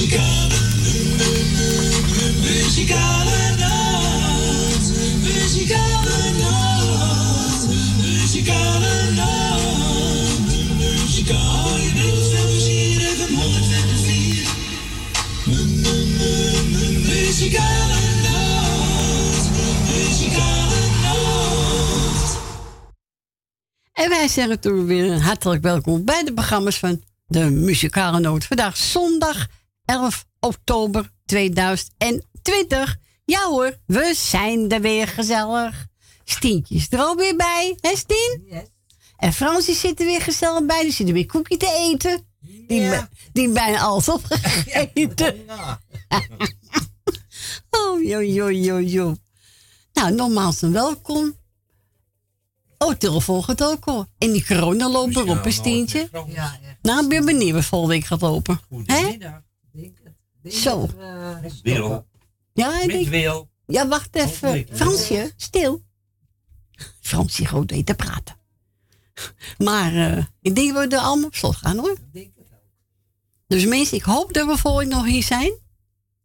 Muzikale, muzikale nacht. Muzikale nacht. Muzikale nacht. Muzikale nacht. Hier even 104. Muzikale nacht. Muzikale nacht. En wij zeggen toen weer hartelijk welkom bij de programma's van de Muzikale Noot. Vandaag zondag 11 oktober 2020. Ja hoor, we zijn er weer gezellig. Stientje is er alweer bij, hè Stien? En Fransie zit er weer gezellig bij. Die zit er weer koekje te eten. Die, Ja. die bijna alles opgegeten. oh, jo, jo, jo, jo. Nou, nogmaals een welkom. Oh, telefoon gaat ook al. En die corona loopt erop, een Stientje. Ja, echt. Nou, ik ben benieuwd wat volgende week gaat lopen. Goedemiddag. Zo. Wil. Ja, ik Met denk, Wil. ja, wacht even. Fransje, stil. Fransje groot weet te praten. Maar eh, ik denk dat we er allemaal op slot gaan hoor. denk het ook. Dus mensen, ik hoop dat we volgende week nog hier zijn.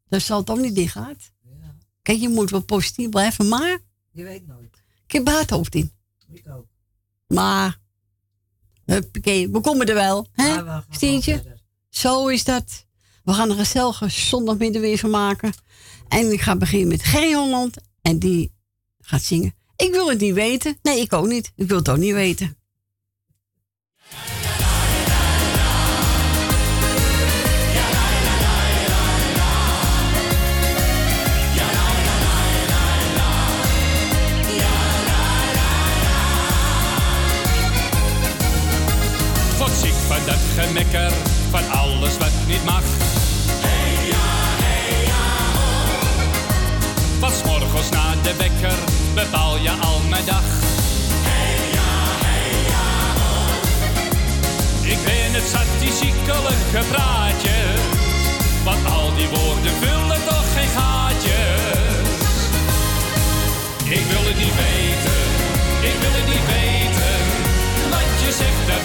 Dat zal het ook niet dicht gaat. Ja, Kijk, je moet wel positief blijven, maar je weet nooit. ik heb er hard hoofd in. Ik ook. Maar, huppakee, we komen er wel. Hè? We gaan Stientje? gewoon. Zo is dat. We gaan er een gezellige zondagmiddag weer van maken. En ik ga beginnen met Gerry Holland. En die gaat zingen. Ik wil het niet weten. Nee, ik ook niet. Ik wil het ook niet weten. God ziek van dat gemekker, van alles wat niet mag. Van morgens na de wekker bepaal je al mijn dag. Ik ben het zat, die ziekelige praatjes. Want al die woorden vullen toch geen gaatjes. Ik wil het niet weten, ik wil het niet weten. Wat je zegt, daar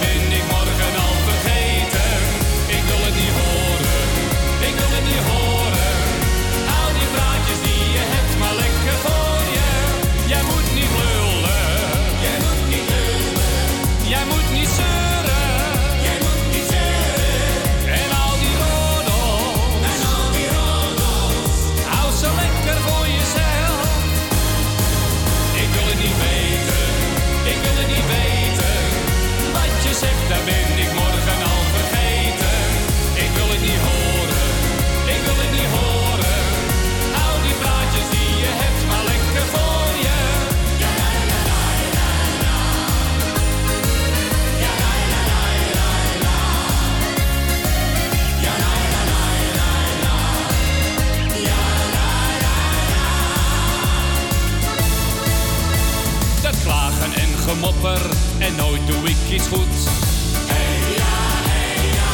klagen en nooit doe ik iets goed. Hey ja, hey ja,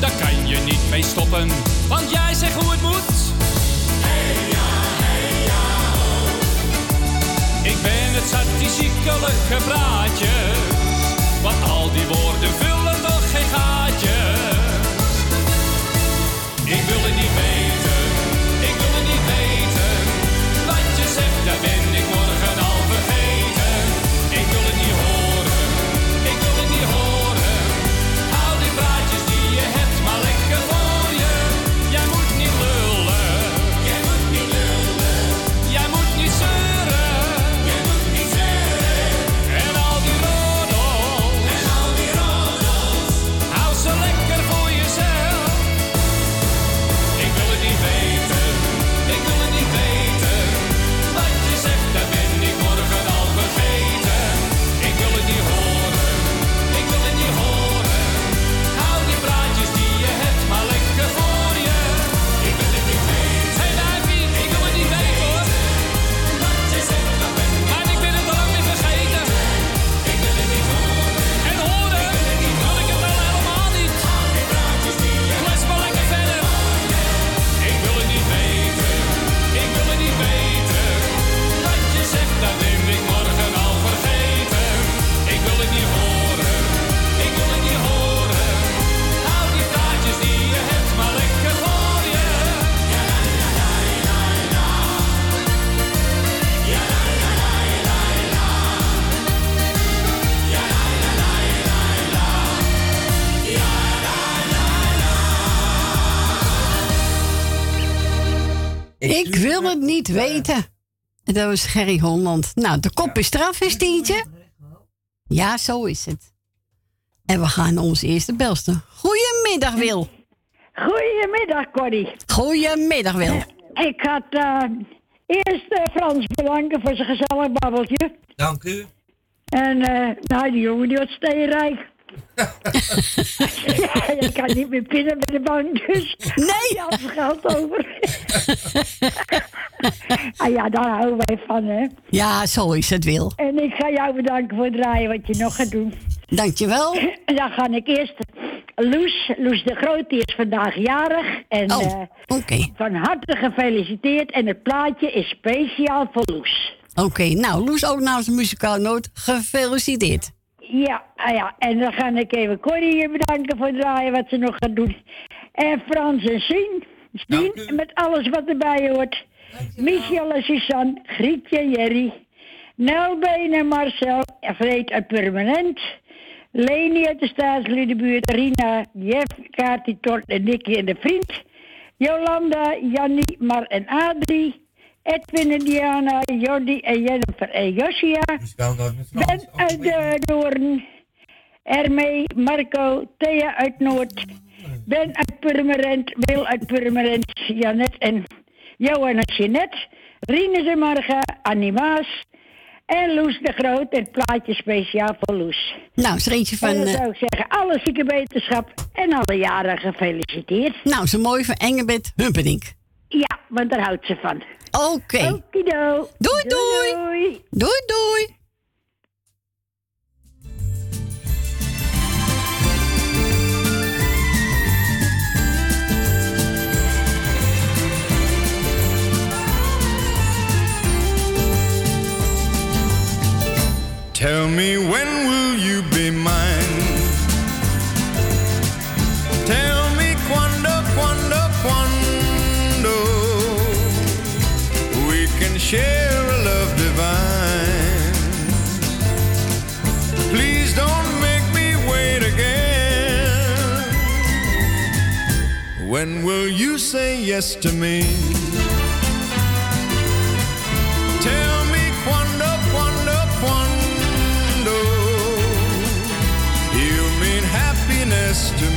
Daar kan je niet mee stoppen, want jij zegt hoe het moet. Hey ja, hey ja, Ik ben het ziekelige praatjes. Want al die woorden vullen toch geen gaatjes. Ik wil het niet weten, Ik wil het niet weten. Dat was Gerry Holland. Nou, de kop is straf, is Tientje? Ja, zo is het. En we gaan onze eerste belster. Goedemiddag, Wil. Goedemiddag, Corrie. Goedemiddag, Wil. Ik had eh, eerst eh, Frans bedanken voor zijn gezellig babbeltje. Dank u. En eh, nou, die jongen die was steenrijk. Ja, je kan niet meer pinnen bij de bank, dus Nee. zijn geld over. ah ja, daar houden wij van, hè. Ja, zo is het, Wil. En ik ga jou bedanken voor het draaien wat je nog gaat doen. Dankjewel. Dan ga ik eerst Loes, Loes de Groot, die is vandaag jarig. En Oh, oké. van harte gefeliciteerd. En het plaatje is speciaal voor Loes. Oké, nou, Loes ook namens de muzikaal noot. Gefeliciteerd. Ja, ah ja, en dan ga ik even Corrie hier bedanken voor het draaien wat ze nog gaat doen. En Frans en Sien, Sien met alles wat erbij hoort. Michel en Suzanne, Grietje en Jerry. Nelbeen en Marcel, Vreed uit Permanent. Leni uit de staatsliedenbuurt, Rina, Jeff, Kati, Tort en Nicky en de vriend. Jolanda, Jannie, Mar en Adrie. Edwin en Diana, Jordi en Jennifer en Josia. Dus. Ben uit de Doorn. Ermee, Marco, Thea uit Noord. Ben uit Purmerend, Wil uit Purmerend, Janet en Johan en Jeanette. Rinus en Marga, Annie Maas. En Loes de Groot, het plaatje speciaal voor Loes. Nou, is er eentje van... en dan eh, zou ik zeggen, alle zieke wetenschap en alle jaren gefeliciteerd. nou, zo mooi van Engelbert Humperdinck. Ja, want daar houdt ze van. Oké. Okido. Doei, doei. doei. Doei, doei. Tell me when will you be mine? Share a love divine. Please don't make me wait again. When will you say yes to me? Tell me quando, quando, quando you mean happiness to me.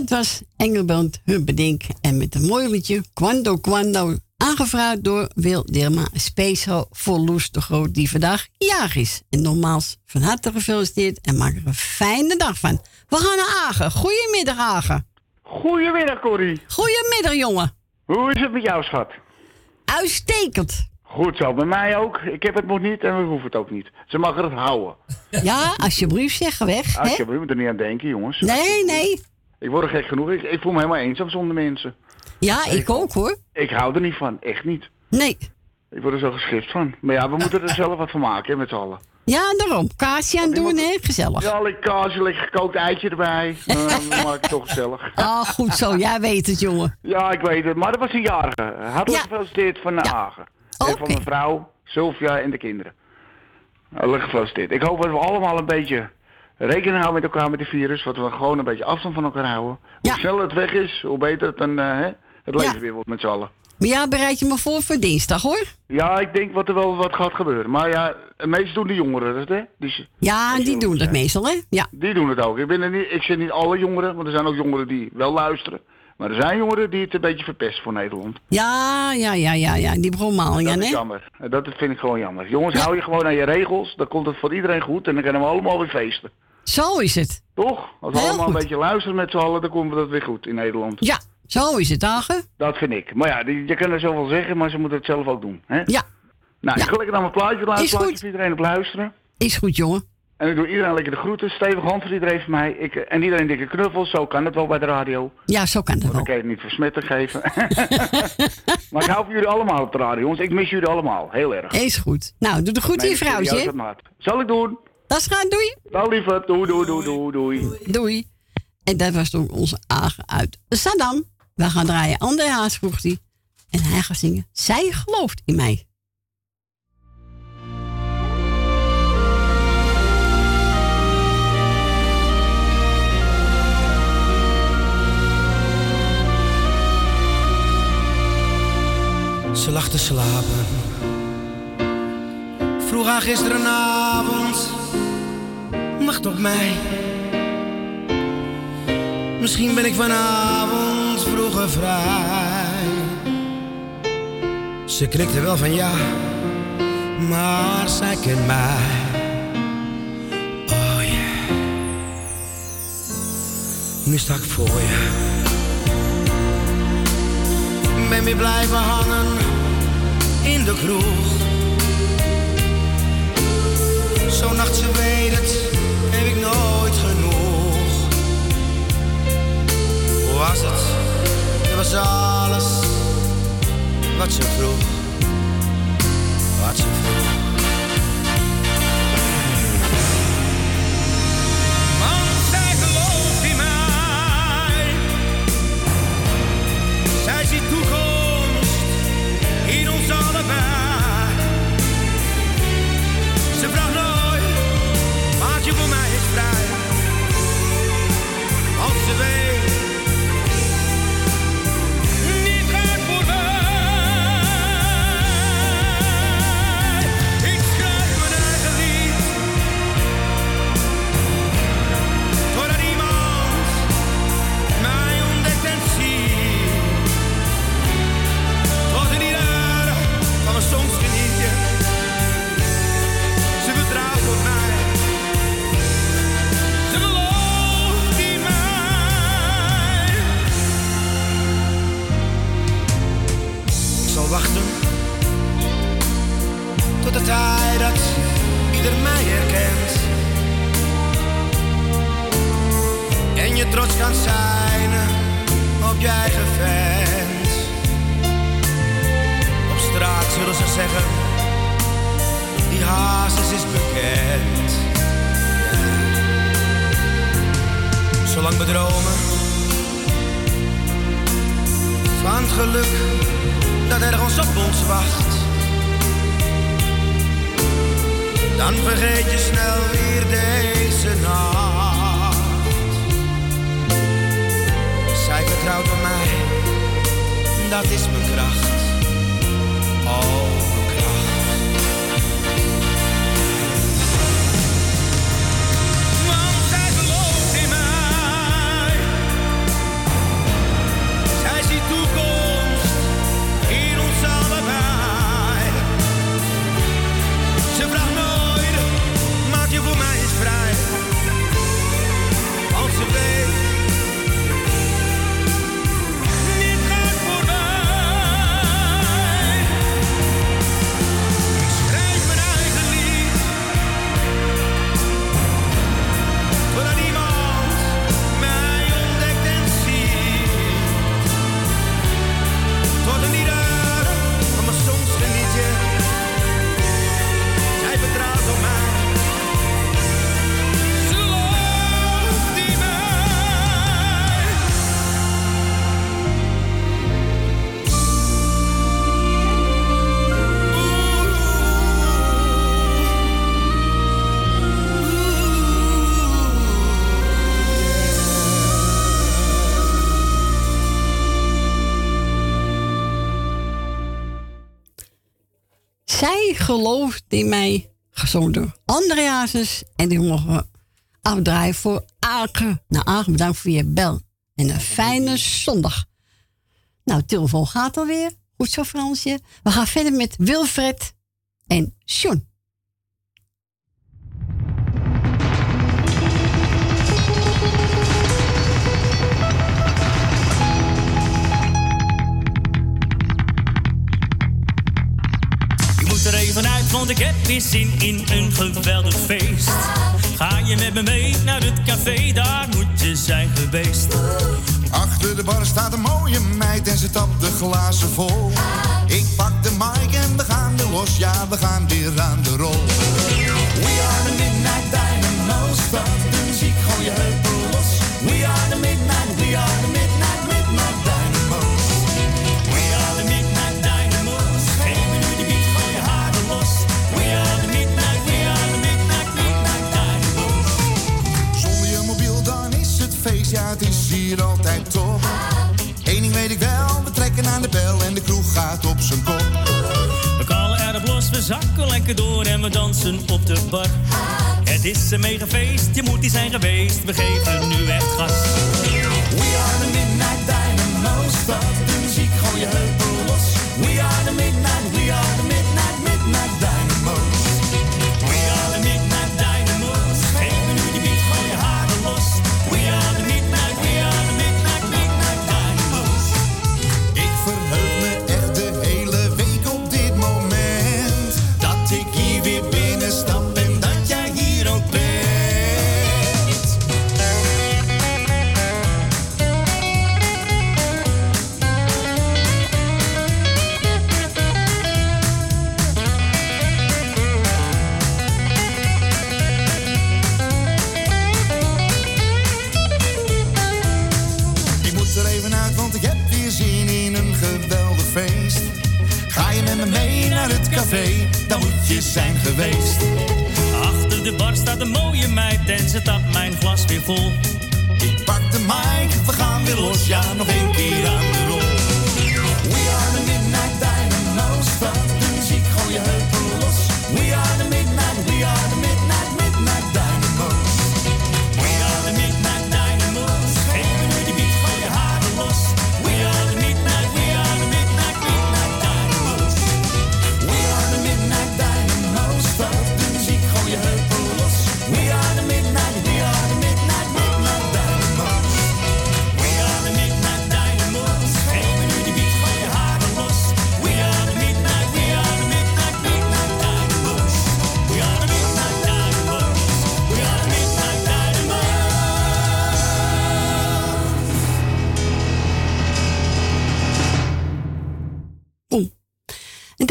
Dat was Engelbert Humperdinck. En met een mooi liedje, Quando Quando. Aangevraagd door Wil Dirma, speciaal voor Loes de Groot, die vandaag jarig is. En nogmaals, van harte gefeliciteerd en maak er een fijne dag van. We gaan naar Agen. Goedemiddag, Agen. Goedemiddag, Corrie. Goedemiddag, jongen. Hoe is het met jou, schat? Uitstekend. Goed zo, bij mij ook. Ik heb het nog niet en we hoeven het ook niet. Ze mag het houden. Ja, alsjeblieft, zeg weg. Alsjeblieft, je moet er niet aan denken, jongens. Nee, nee. Ik word er gek genoeg. Ik, ik voel me helemaal eenzaam zonder mensen. Ja, ik ook hoor. Ik hou er niet van, echt niet. Nee. Ik word er zo geschikt van. Maar ja, we moeten er zelf wat van maken, hè, met z'n allen. Ja, daarom. Kaasje aan doen, hè? Gezellig. Ja, lekker kaasje, lekker gekookt eitje erbij. Nou, dan maak ik het toch gezellig. Ah, goed zo. Jij weet het, jongen. Ja, ik weet het. Maar dat was een jarige. Hartelijk gefeliciteerd van de Hagen. En van mijn vrouw, Sylvia en de kinderen. Hartelijk gefeliciteerd. Ik hoop dat we allemaal een beetje rekening houden met elkaar met het virus. Dat we gewoon een beetje afstand van elkaar houden. Hoe sneller het weg is, hoe beter het, dan, eh, hè, het leven weer wordt met z'n allen. Maar ja, bereid je me voor voor dinsdag, hoor. Ja, ik denk wat er wel wat gaat gebeuren. Maar ja, meestal doen de jongeren dat, hè? Dus Ja, die doen dat meestal, hè? Ja. die doen het ook. Ik, ben er niet, ik zeg niet alle jongeren, want er zijn ook jongeren die wel luisteren. Maar er zijn jongeren die het een beetje verpesten voor Nederland. Ja, ja, ja, ja, ja. Die brommalingen, Dat is hè? jammer. Dat vind ik gewoon jammer. Jongens, hou je gewoon aan je regels. Dan komt het voor iedereen goed. En dan kunnen we allemaal weer feesten. Zo is het. Toch? Als we Heel allemaal goed. een beetje luisteren met z'n allen, dan komt dat weer goed in Nederland. Ja, zo is het, Dagen. Dat vind ik. Maar ja, die- je kan er zoveel zeggen, maar ze moeten het zelf ook doen. Hè? Ja. Nou, ik ga lekker naar mijn plaatje Is luisteren. goed. Plaatje voor iedereen op luisteren. Is goed, jongen. En ik doe iedereen lekker de groeten. Stevig hand voor iedereen van mij. Ik, en iedereen dikke knuffels. Zo kan het wel bij de radio. Ja, zo kan het Dan wel. kan je het niet versmetten geven. maar ik hou van jullie allemaal op de radio, jongens. Ik mis jullie allemaal. Heel erg. Is goed. Nou, doe de goed in je vrouwtje. Zal ik doen. Dat is gaan, doei. Wel lieve. Doei, doei, doei, doei, doei. Doei. En dat was toen onze Agen uit Saddam. We gaan draaien André Haas, vroeg hij. En hij gaat zingen. Zij gelooft in mij. Ze lag te slapen. Vroeg haar gisterenavond. Wacht op mij. Misschien ben ik vanavond vroeger vrij. Ze knikte wel van ja, maar zij kent mij. Oh. Nu sta ik voor je. Ben weer blijven hangen in de kroeg. Zo'n nacht, ze weet het, heb ik nooit genoeg. Hoe was het? Het was alles wat ze vroeg. Trots kan zijn op je eigen vent. Op straat zullen ze zeggen, die hazes is bekend. Zolang we dromen van het geluk dat ergens op ons wacht. Dan vergeet je snel weer deze nacht. Dat is mijn gelooft in mij, gezongen door André. En die mogen we afdraaien voor Aken. Nou, Aken, bedankt voor je bel. En een fijne zondag. Nou, telefoon gaat alweer. Goed zo, Fransje. We gaan verder met Wilfred en John. Want ik heb weer zin in een geweldig feest. Ga je met me mee naar het café, daar moet je zijn geweest. Achter de bar staat een mooie meid en ze tapt de glazen vol. Ik pak de mic en we gaan er los, ja, we gaan weer aan de rol. We are the Midnight Dynamo's, start de muziek, gooi je heupen los. Ja, het is hier altijd top. Eén ding weet ik wel, we trekken aan de bel en de kroeg gaat op zijn kop. We kallen erop los, we zakken lekker door en we dansen op de bar. Het is een mega feest, je moet die zijn geweest. We geven nu echt gas. Café, dan moet je zijn geweest. Achter de bar staat een mooie meid en ze tapt mijn glas weer vol. Ik pak de mic, we gaan weer los, ja, nog één keer aan de rol.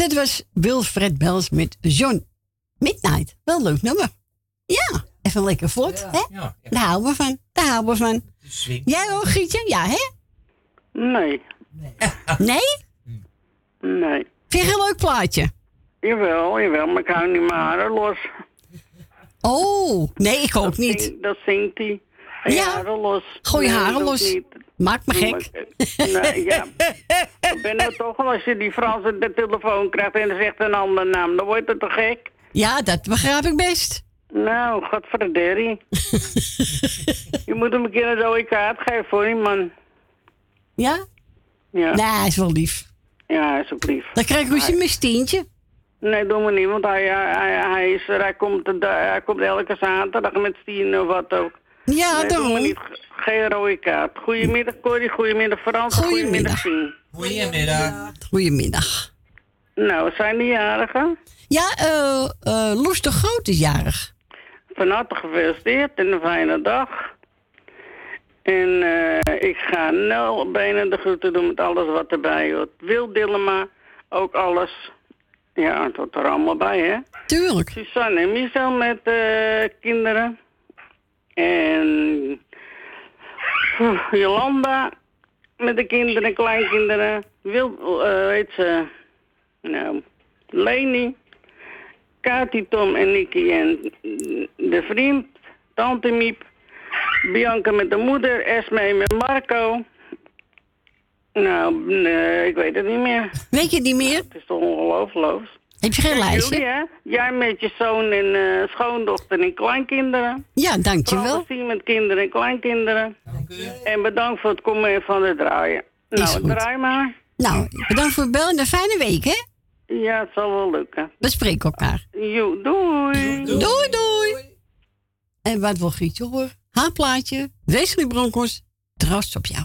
Dat was Wilfred Bels met John Midnight. Wel een leuk nummer. Ja, even lekker vlot. hè? ja, Daar houden we van. Daar houden we van. Jij ook, Gietje? Ja, hè? Nee, Nee? nee. Vind je een leuk plaatje? Jawel, jawel, maar ik hou niet mijn haren los. Oh, nee, ik ook Dat niet. zing- Dat zingt hij. Ja. haren los. Gooi je Nee, haren los. niet. Maak me gek. Maar, Nee, ja. Ik ben er toch wel als je die Franse de telefoon krijgt en zegt een andere naam, dan wordt het toch gek? Ja, dat begrijp ik best. Nou, godverderrie. je moet hem een keer een rode kaart geven voor die man. Ja? Ja, Nee, hij is wel lief. ja alsjeblieft. Dan krijg ik een mistientje. Nee, doe maar niet, want hij, hij, hij, is er, hij, komt, hij komt elke zaterdag met Stien of wat ook. Ja, nee, doe maar niet. Geen rode kaart. Goedemiddag Corrie, goedemiddag Frans, Goedemiddag. goedemiddag. Goedemiddag. Goedemiddag. Nou, zijn die jarigen? Ja, eh eh Loes de Groot is jarig. Van harte gefeliciteerd en een fijne dag. En eh, ik ga Nel bijna de groeten doen met alles wat erbij hoort. Wil Dillema, ook alles. Ja, tot er allemaal bij, hè? Tuurlijk. Suzanne en Michel met eh, kinderen. En Jolanda met de kinderen en kleinkinderen. Wil, eh weet ze, nou, Leni, Kati, Tom en Nicky en de vriend, Tante Miep, Bianca met de moeder, Esme met Marco. Nou, nee, ik weet het niet meer. Weet je het niet meer? Het is toch ongelooflijk. Heb je geen Ja, lijstje? Jullie, hè? Jij met je zoon en eh, schoondochter en kleinkinderen. Ja, dankjewel. Zien met kinderen en kleinkinderen. En bedankt voor het komen van het draaien. Is nou, goed. draai maar. Nou, bedankt voor het bellen en een fijne week, hè? Ja, het zal wel lukken. We spreken elkaar. Jo, doei. Doei, doei. En wat wil Grietje horen? Haar plaatje, Wesley Broncos, trots op jou.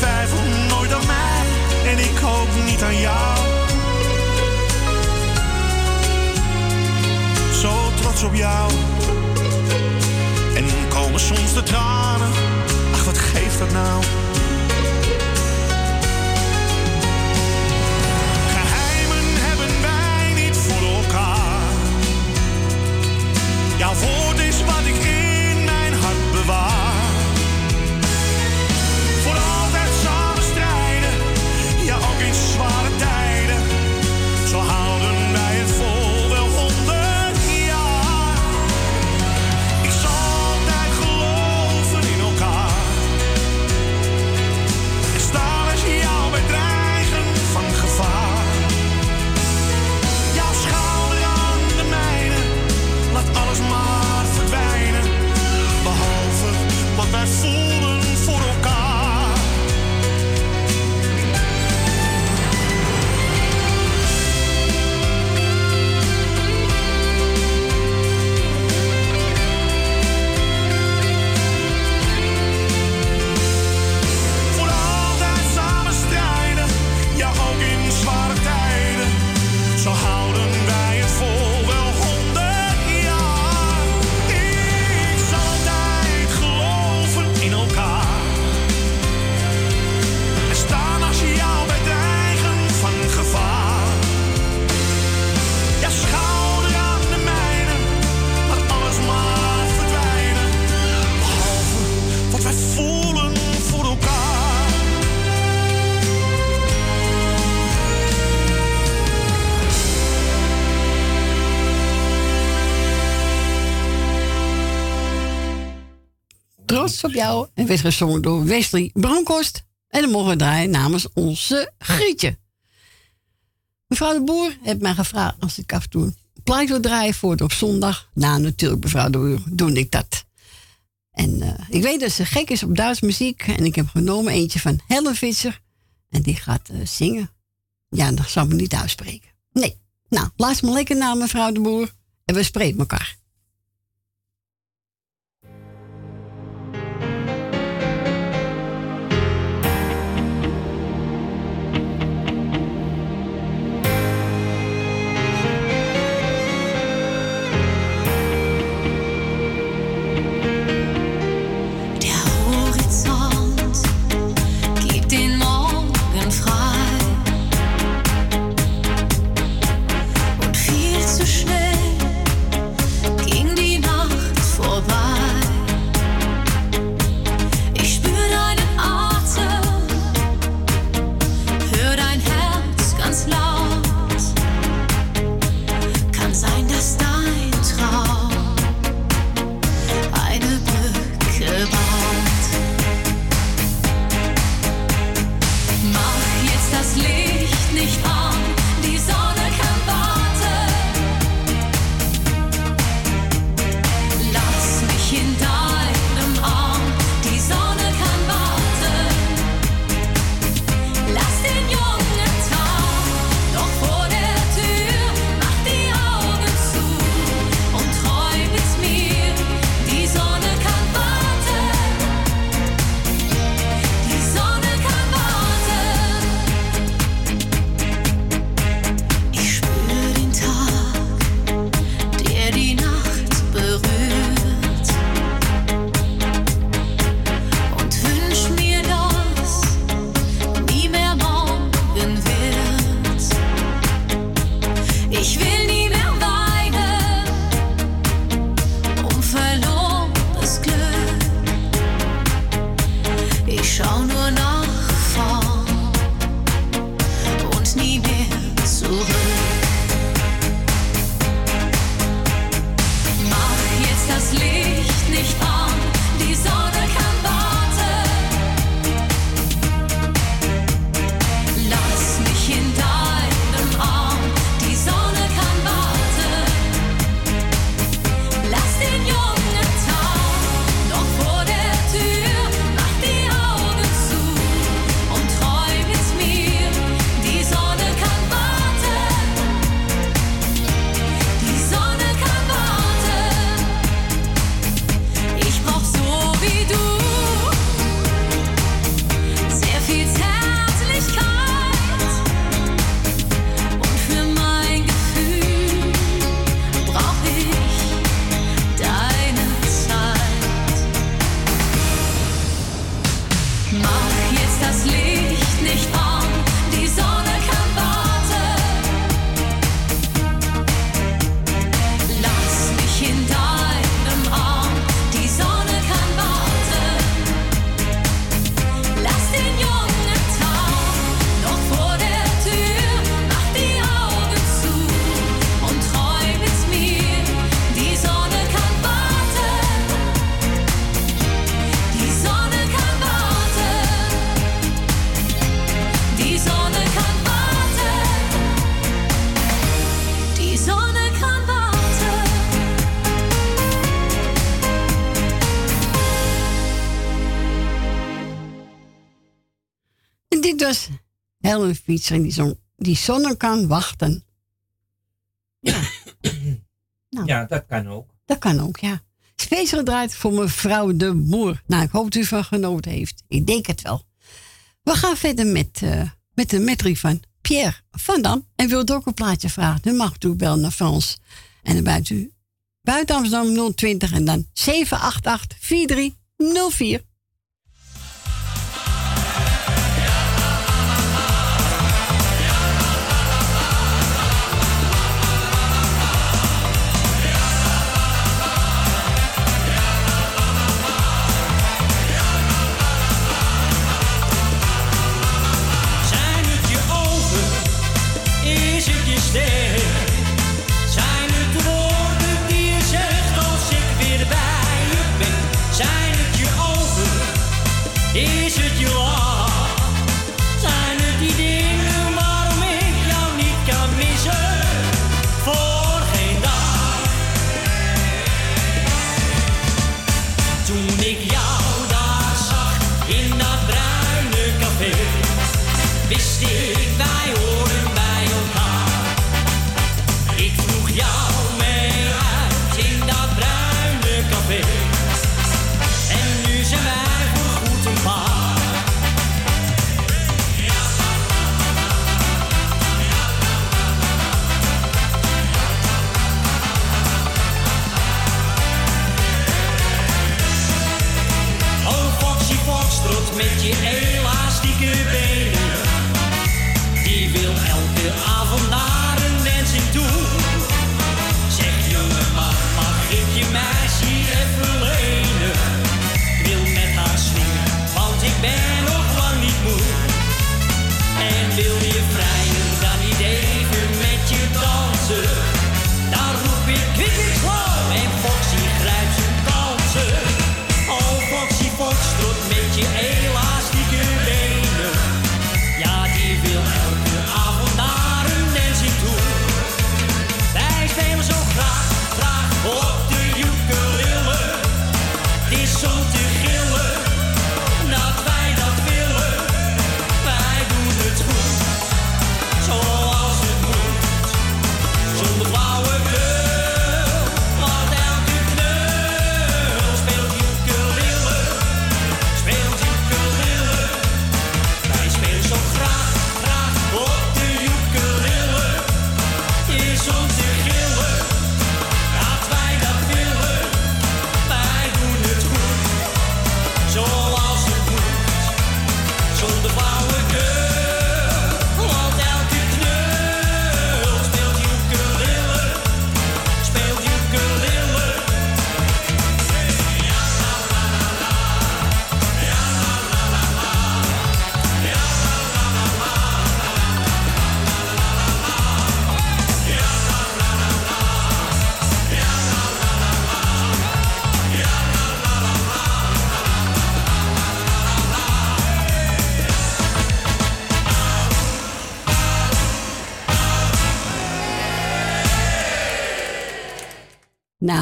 Jij twijfelt nooit aan mij en ik hoop niet aan jou. Zo trots op jou. En komen soms de tranen. Ach, wat geeft dat nou? Geheimen hebben wij niet voor elkaar. Jouw woord is wat ik in mijn hart bewaar. Op jou en werd gezongen door Wesley Bronkhorst. En dan mogen we draaien namens onze Grietje. Mevrouw de Boer heeft mij gevraagd als ik af en toe een plaat wil draaien voor het op zondag. Nou, natuurlijk, mevrouw de Boer, doe ik dat. En eh, ik weet dat ze gek is op Duits muziek. En ik heb genomen eentje van Helen Visser. En die gaat eh, zingen. Ja, dat zal me niet uitspreken. Nee. Nou, laat me lekker naar mevrouw de Boer. En we spreken elkaar. Helen Fietser en die zong Die zon kan wachten. Nou. Ja, dat kan ook. Dat kan ook, ja. Speciaal gedraaid voor mevrouw de Boer. Nou, ik hoop dat u van genoten heeft. Ik denk het wel. We gaan verder met, eh, met de metrie van Pierre van Dam. En wilt ook een plaatje vragen, dan mag u bellen naar Frans. En dan buiten u buiten Amsterdam 020 en dan 788 4304.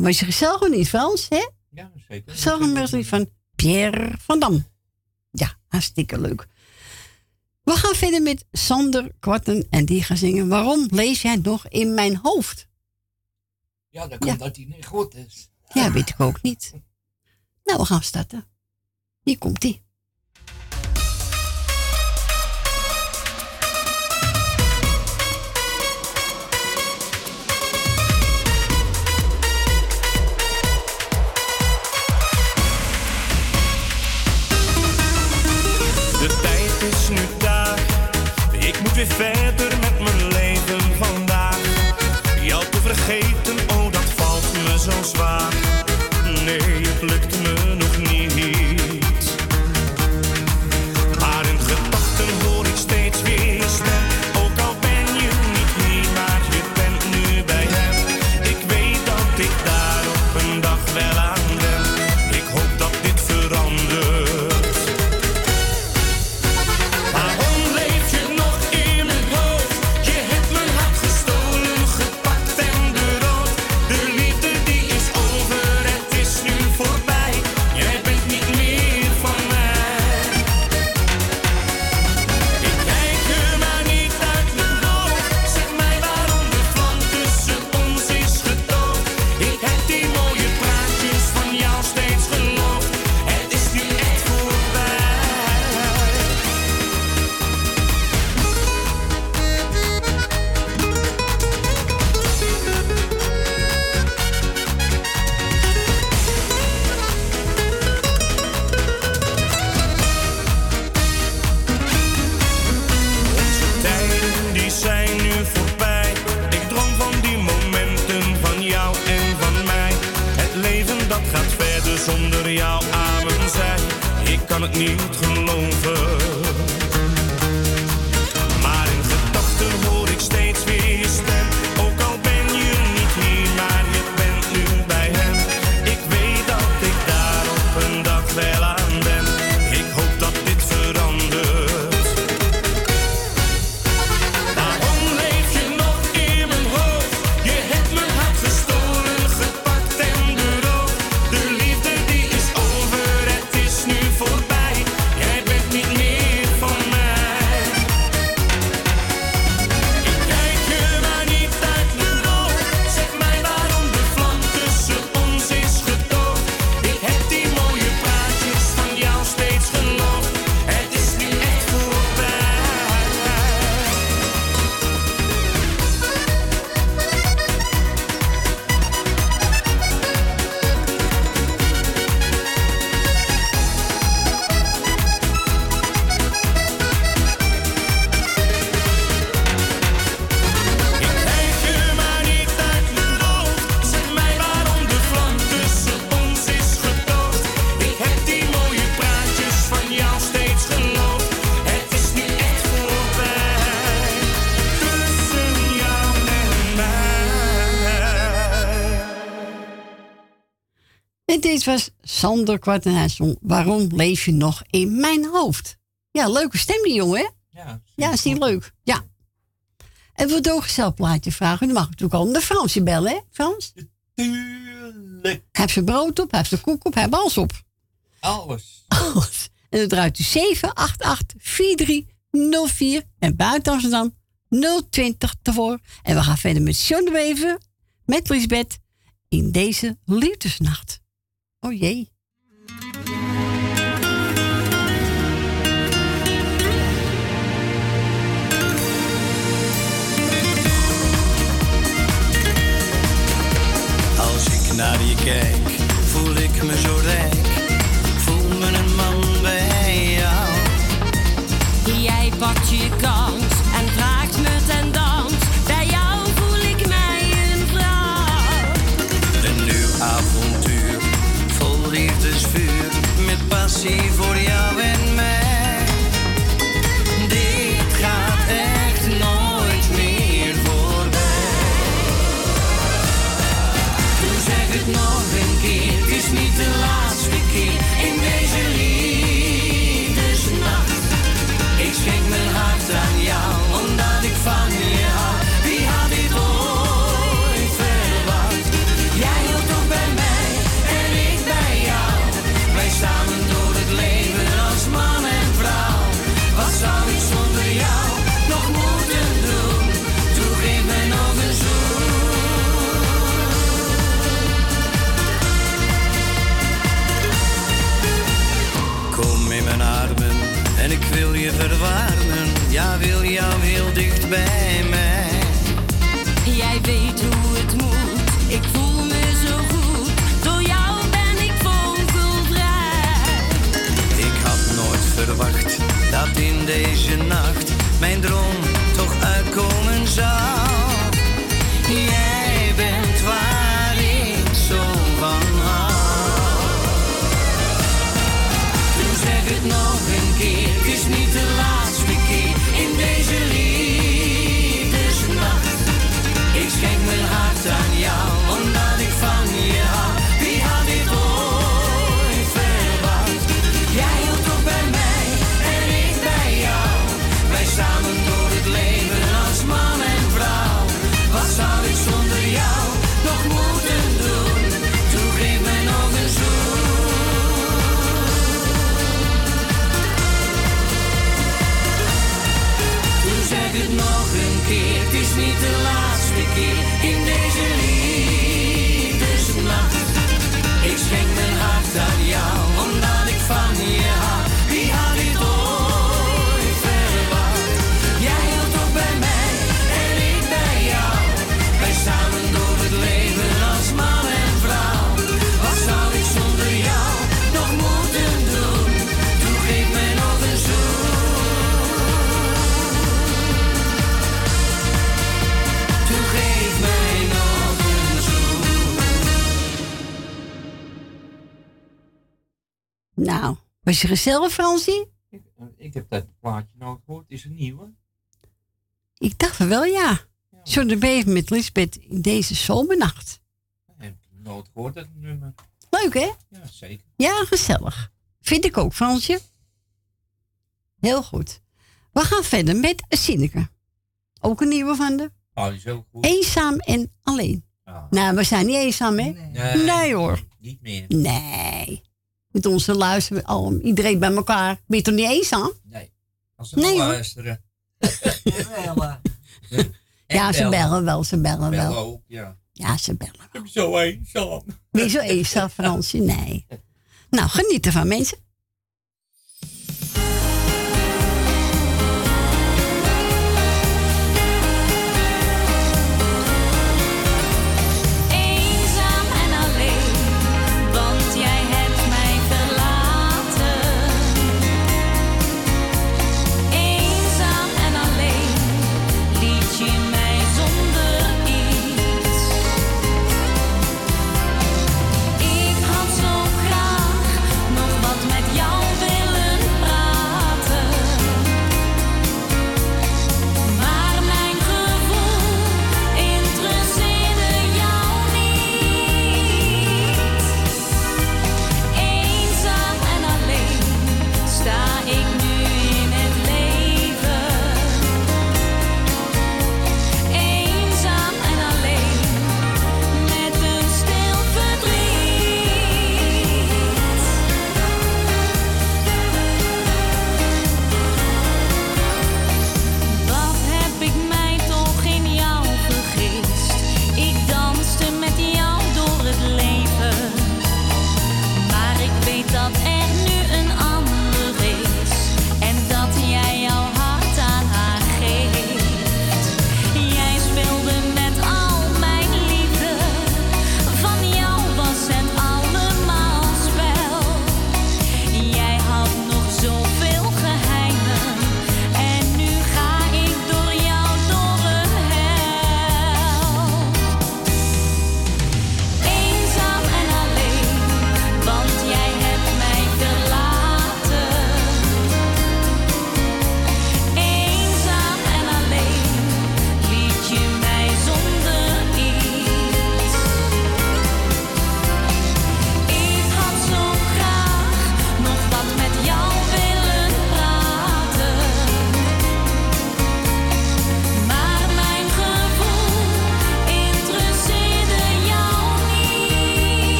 Nou, was je of niet, Frans? Hè? Ja, zeker. Gezellig versie van Pierre van Dam. Ja, hartstikke leuk. We gaan verder met Sander Kwarten en die gaan zingen. Waarom lees jij nog in mijn hoofd? Ja, dat komt dat hij niet goed is. Ja, weet ik ook niet. Nou, we gaan starten. Hier komt ie. was Sander Kwart Waarom leef je nog in mijn hoofd? Ja, leuke stem die jongen. Ja. Ja, is die leuk? Ja. En voor de plaatje vragen. Dan mag ik natuurlijk al de Fransje bellen, hè, Frans? Tuurlijk. Heb ze brood op, heb ze koek op, heb alles op. Alles. Alles. En dan draait u 788-4304 en buiten Amsterdam 020 ervoor. En we gaan verder met John met Lisbeth, in deze liefdesnacht. Oh jee. Als ik naar je kijk, voel ik me zo rijk Was je gezellig, Fransie? Ik heb dat plaatje nooit gehoord. Is het nieuw? Ik dacht wel, ja. Zo de Beven met Lisbeth in deze zomernacht. Nooit gehoord, dat nummer. Leuk, hè? Ja, zeker. Ja, gezellig. Vind ik ook, Fransje. Heel goed. We gaan verder met Sineke. Ook een nieuwe van de. Oh, die is ook goed. Eenzaam en alleen. Nou, we zijn niet eenzaam, hè? Nee, hoor. Niet meer. Nee. Met onze luisteren, al, iedereen bij elkaar. Ben je toch niet eenzaam? Nee. Als ze Nee, luisteren. Ja, ze bellen. bellen wel, ze bellen Bellen wel. ook, ja. Ja, ze bellen. Ik ben zo eenzaam. Ben je zo eenzaam, Fransje? Nee. Nou, geniet ervan, mensen.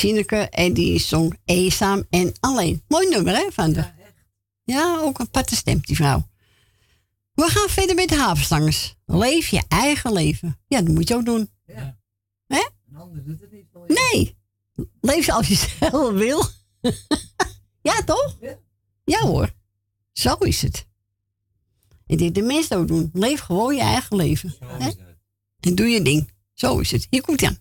Sineke en die zong Eenzaam en alleen. Mooi nummer, hè, van de. Ja, ook een aparte stem, die vrouw. We gaan verder met de havenstangers. Leef je eigen leven. Ja, dat moet je ook doen. Ja. Hè? Een ander doet het niet voor je. Nee. Leef zoals je zelf wil. ja, toch? Ja. hoor. Zo is het. En dit de mensen ook doen. Leef gewoon je eigen leven. Hè? En doe je ding. Zo is het. Hier komt hij aan.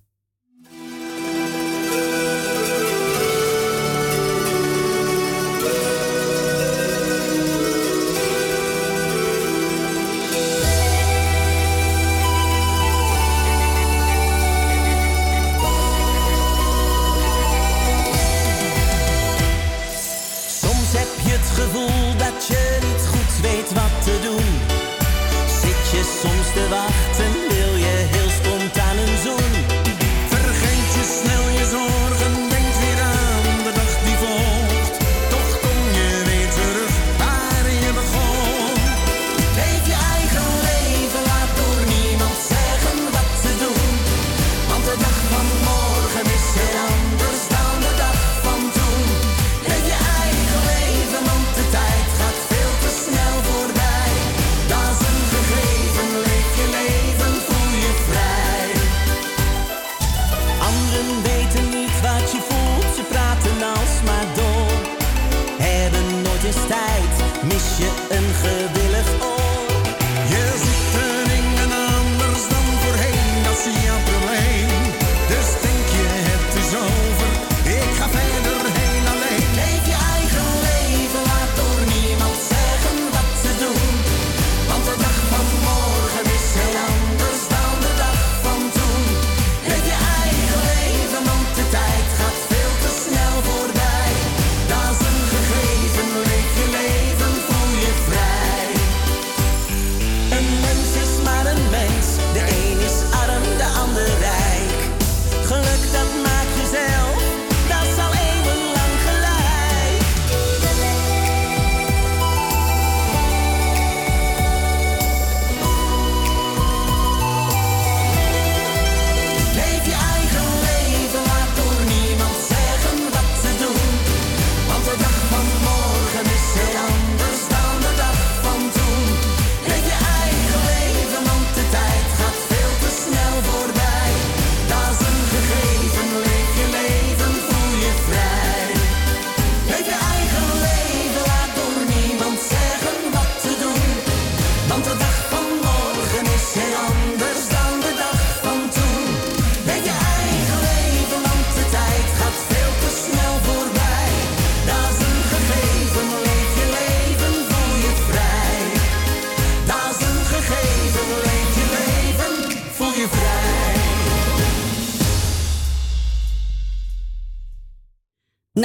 wachten.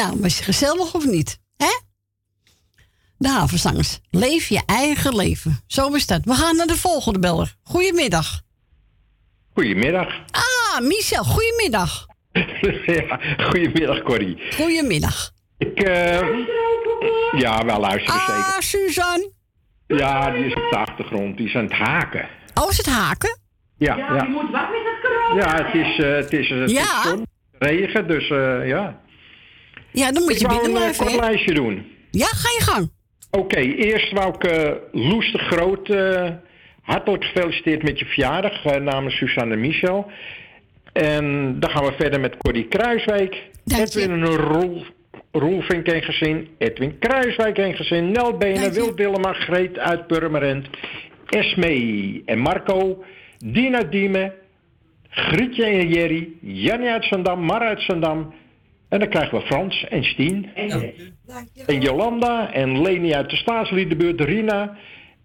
Nou, was je gezellig of niet? Hè? De havenzangers. Leef je eigen leven. Zo is dat. We gaan naar de volgende beller. Goedemiddag. Goedemiddag. Ah, Michel, goedemiddag. ja, goedemiddag, Corrie. Goedemiddag. Ik, eh ja, wel luisteren zeker. Ah, Suzanne. Ja, die is op de achtergrond. Die is aan het haken. Oh, is het haken? Ja, ja. je moet wat met het corona. Ja, het is, eh, het is, het Ja. is regen, dus eh, ja. Ja, dan moet Ik je binnen een blijven. kort hè? lijstje doen. Ja, ga je gang. Oké, eerst wou ik eh Loes de Groot eh, hartelijk gefeliciteerd met je verjaardag eh, namens Suzanne Michel. En dan gaan we verder met Corrie Kruiswijk. Edwin en Roel, Roelvink en gezin. Edwin Kruiswijk en gezin. Nel Benen, Wil Willema, Greet uit Purmerend. Esmee en Marco. Dina Diemen. Grietje en Jerry. Jannie uit Zandam, Mar uit Zandam. En dan krijgen we Frans en Stien. En Jolanda en Leni uit de staatsliedenbuurt, Rina.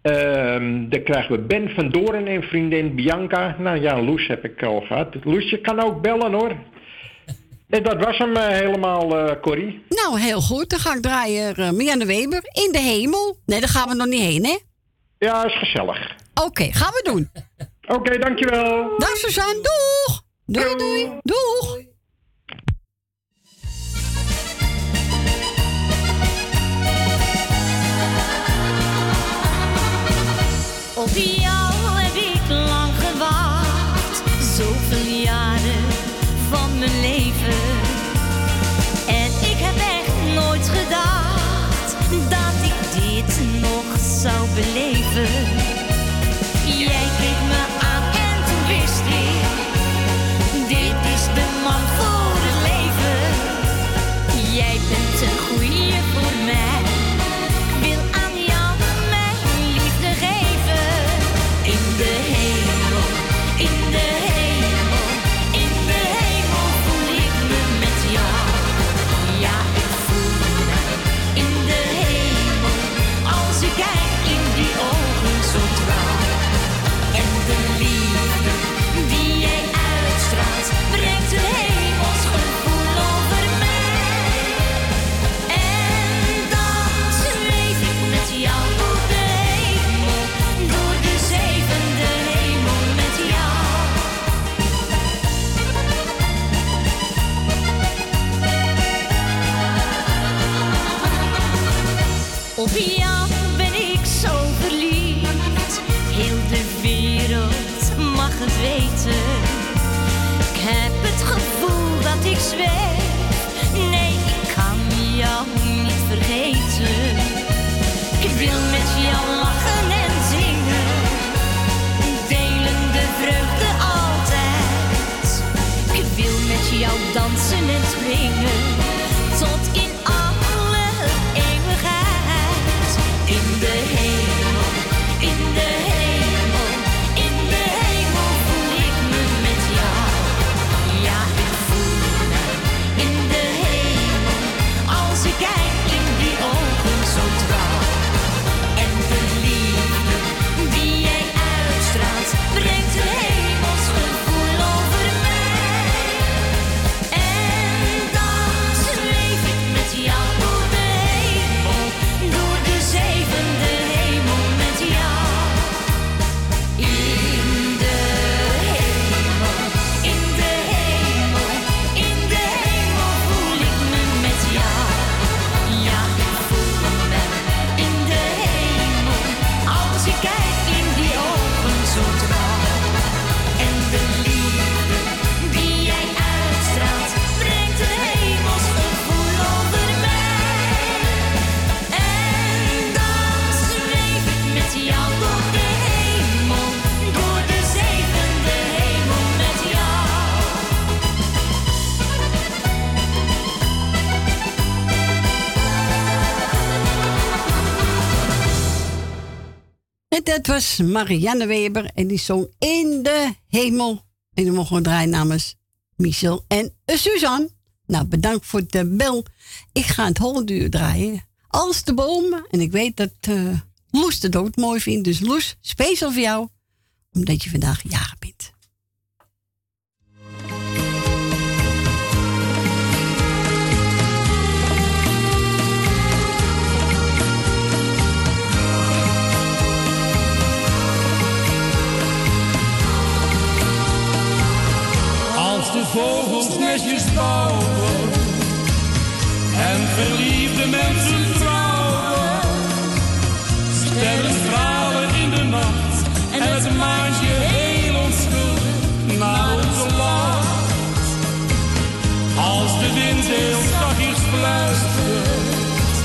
Ehm, dan krijgen we Ben van Doorn en vriendin Bianca. Nou ja, Loes heb ik al gehad. Loes, je kan ook bellen hoor. En dat was hem eh, helemaal, eh Corrie. Nou, heel goed. Dan ga ik draaien uh, Marianne Weber. In de hemel. Nee, daar gaan we nog niet heen, hè? Ja, is gezellig. Oké, gaan we doen. Oké, dankjewel. Dag Suzanne, doeg! Doei, doei, doeg! Op be En dat was Marianne Weber en die zong In de Hemel. En dan mogen we draaien namens Michel en Suzanne. Nou, bedankt voor de bel. Ik ga het holduur draaien. Als de boom. En ik weet dat eh, Loes het ook mooi vindt. Dus Loes, speciaal voor jou. Omdat je vandaag jarig bent. vogels netjes bouwen en verliefde mensen trouwen. Sterren stralen in de nacht en het maantje heel onschuldig naar onze land. Als de wind heel zachtjes fluistert,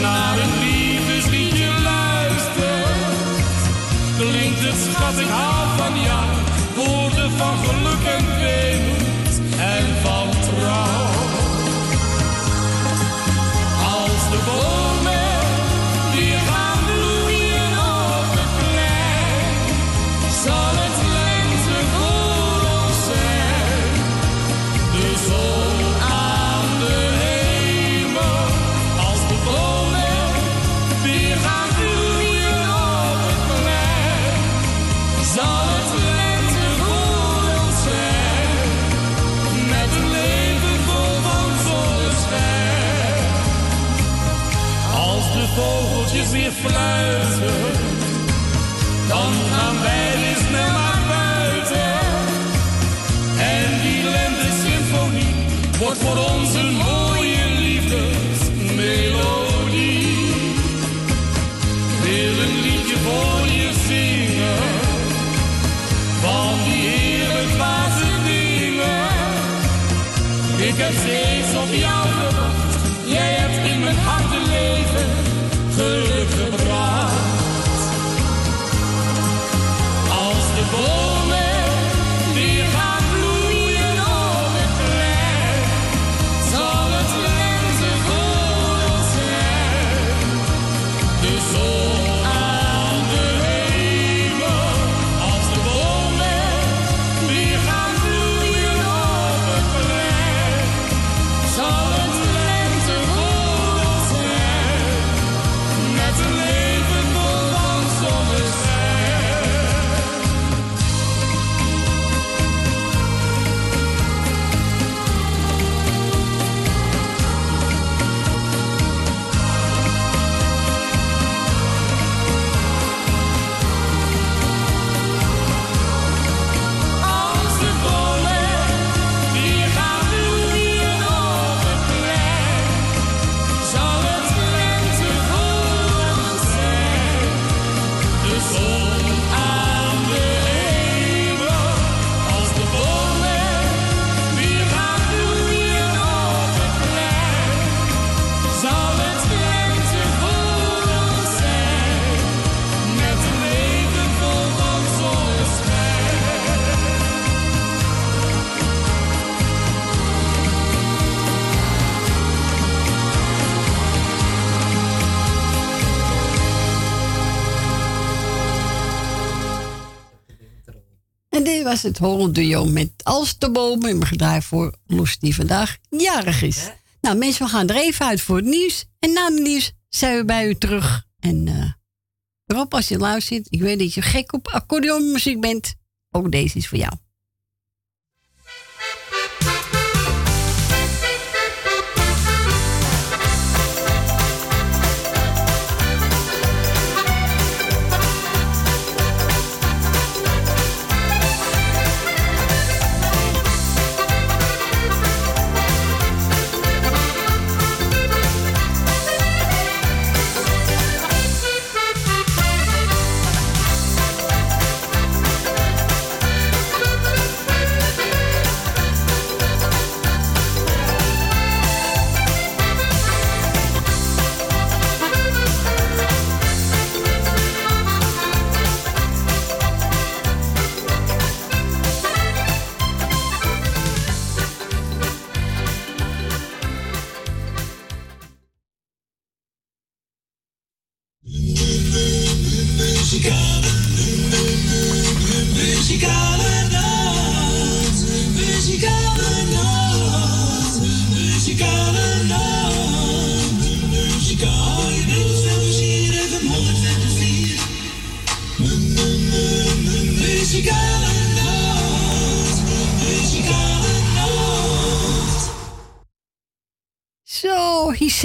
naar een liefdesliedje luistert, klinkt het schattig haal van jou, woorden van geluk. Oh. Was het Holland Duo met Als de boom in mijn gedraai voor Loes die vandaag jarig is. Nou mensen, we gaan er even uit voor het nieuws. En na het nieuws zijn we bij u terug. En Rob, als je luistert, ik weet dat je gek op accordeonmuziek bent. Ook deze is voor jou.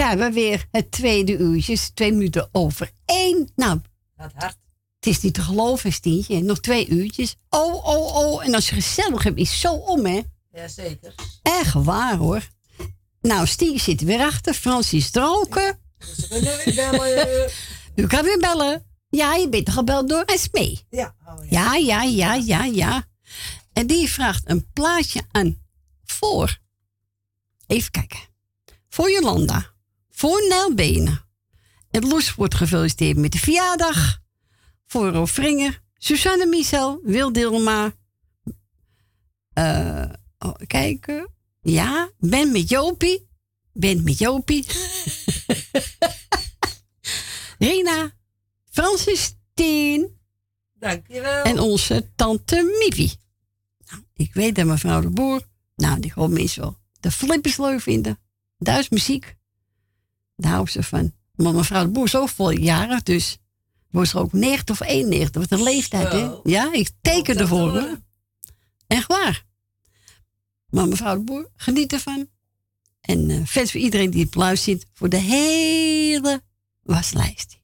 Zijn we weer. Het tweede uurtje is twee minuten over één. Nou, Gaat hard. het is niet te geloven, Stientje. Nog twee uurtjes. Oh, oh, oh. En als je gezellig hebt, is zo om, hè? Jazeker. Echt waar, hoor. Nou, Stientje zit er weer achter. Francis Droken. Ze kunnen weer bellen. U kan weer bellen. Ja, je bent gebeld door Esmee. Ja. Oh, ja. Ja, ja, ja, ja, ja. En die vraagt een plaatje aan voor. Even kijken. Voor Jolanda. Voor Nel Benen. En Loes wordt gefeliciteerd met de verjaardag. Voor Rolf Vringer. Susanne Michel. Wil Dilma. Oh, kijken. Ja, ben met Jopie. Ben met Jopie. Rina. Francis Tien. Dankjewel. En onze tante Mivi. Nou, ik weet dat mevrouw de Boer, nou, die gewoon mensen wel de flippers leuk vinden. Duits muziek. Daar houdt ze van. Maar mevrouw de Boer is ook jaren, dus wordt ze ook 90 of 91. Wat een leeftijd, hè? Ja, ik teken ervoor, hoor. Echt waar. Maar mevrouw de Boer, geniet ervan. En eh vet voor iedereen die het luistert voor de hele waslijst.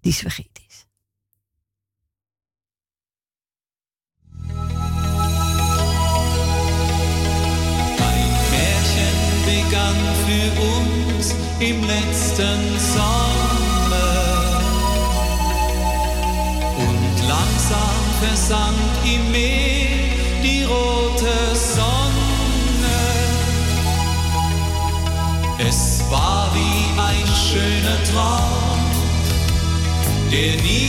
Die is vergeten letzten Sommer und langsam versank im Meer die rote Sonne. Es war wie ein schöner Traum, der niemals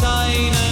sign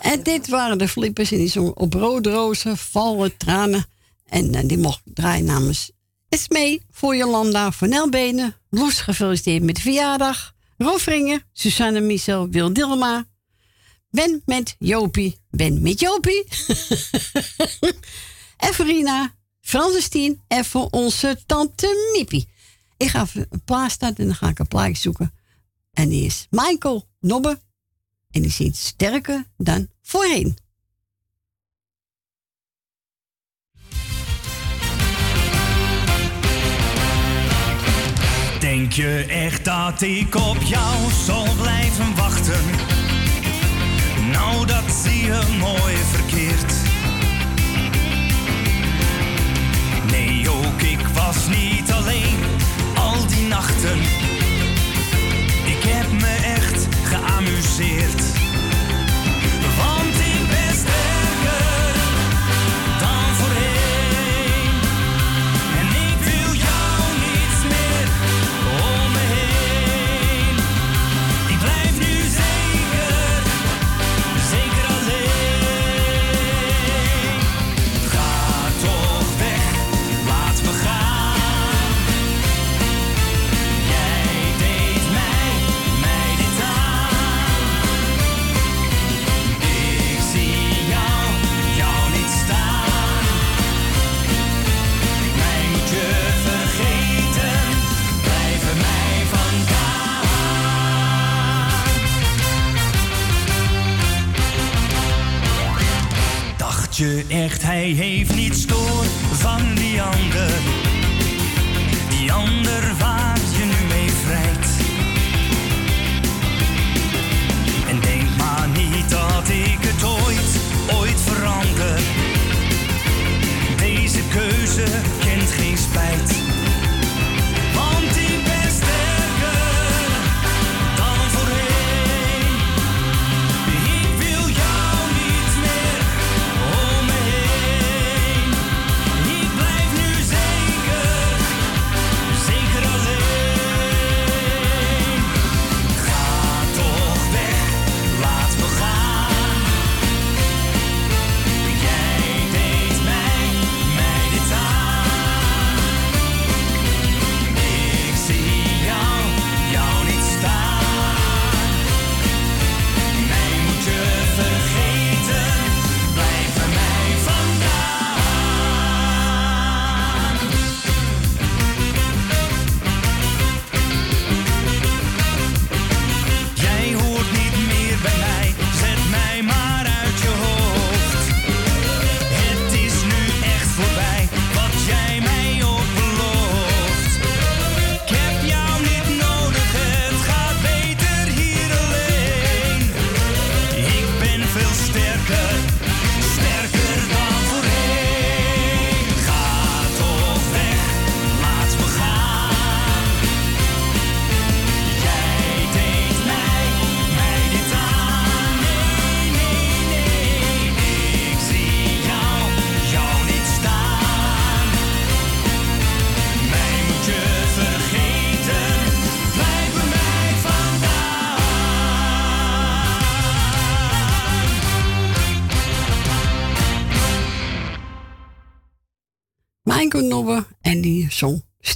En dit waren de flippers en die zongen op rode rozen, vallen tranen. En eh, die mocht draaien namens Esmee, voor Jolanda, voor Nelbenen. Loes gefeliciteerd met de verjaardag. Rofringen, Susanne Michel, Wil Dilma. Ben met Jopie, Ben met Jopie. en Verina, Francestien en voor onze tante Miepie. Ik ga even een plaats starten en dan ga ik een plaatje zoeken. En die is Michael Nobbe. En die ziet sterker dan voorheen. Denk je echt dat ik op jou zal blijven wachten? Nou, dat zie je mooi verkeerd. Nee, ook ik was niet alleen al die nachten. Geamuseerd. Je echt, hij heeft niets door van die ander? Die ander waar je nu mee vrijt. En denk maar niet dat ik het ooit, ooit verander. Deze keuze kent geen spijt.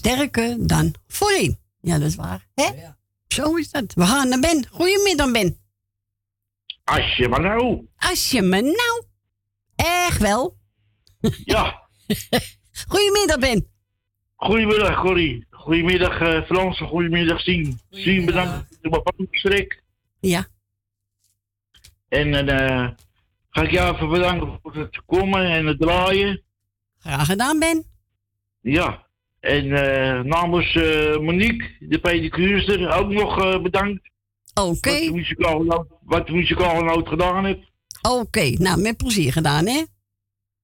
Sterker dan voorheen. Ja, dat is waar. Hè? Zo is dat. We gaan naar Ben. Goedemiddag, Ben. Als je maar nou. Als je me nou. Echt wel. Ja. Goedemiddag, Ben. Goedemiddag, Corrie. Goedemiddag, eh Frans. Goedemiddag, Sien. Sien, bedankt voor mijn gesprek. Ja. En dan eh, ga ik jou even bedanken voor het komen en het draaien. Graag gedaan, Ben. Ja. En eh, namens eh, Monique, de pedicuurster, ook nog eh, bedankt. Oké. Noot- Wat de muzikale noot gedaan heeft. Oké, nou, met plezier gedaan, hè?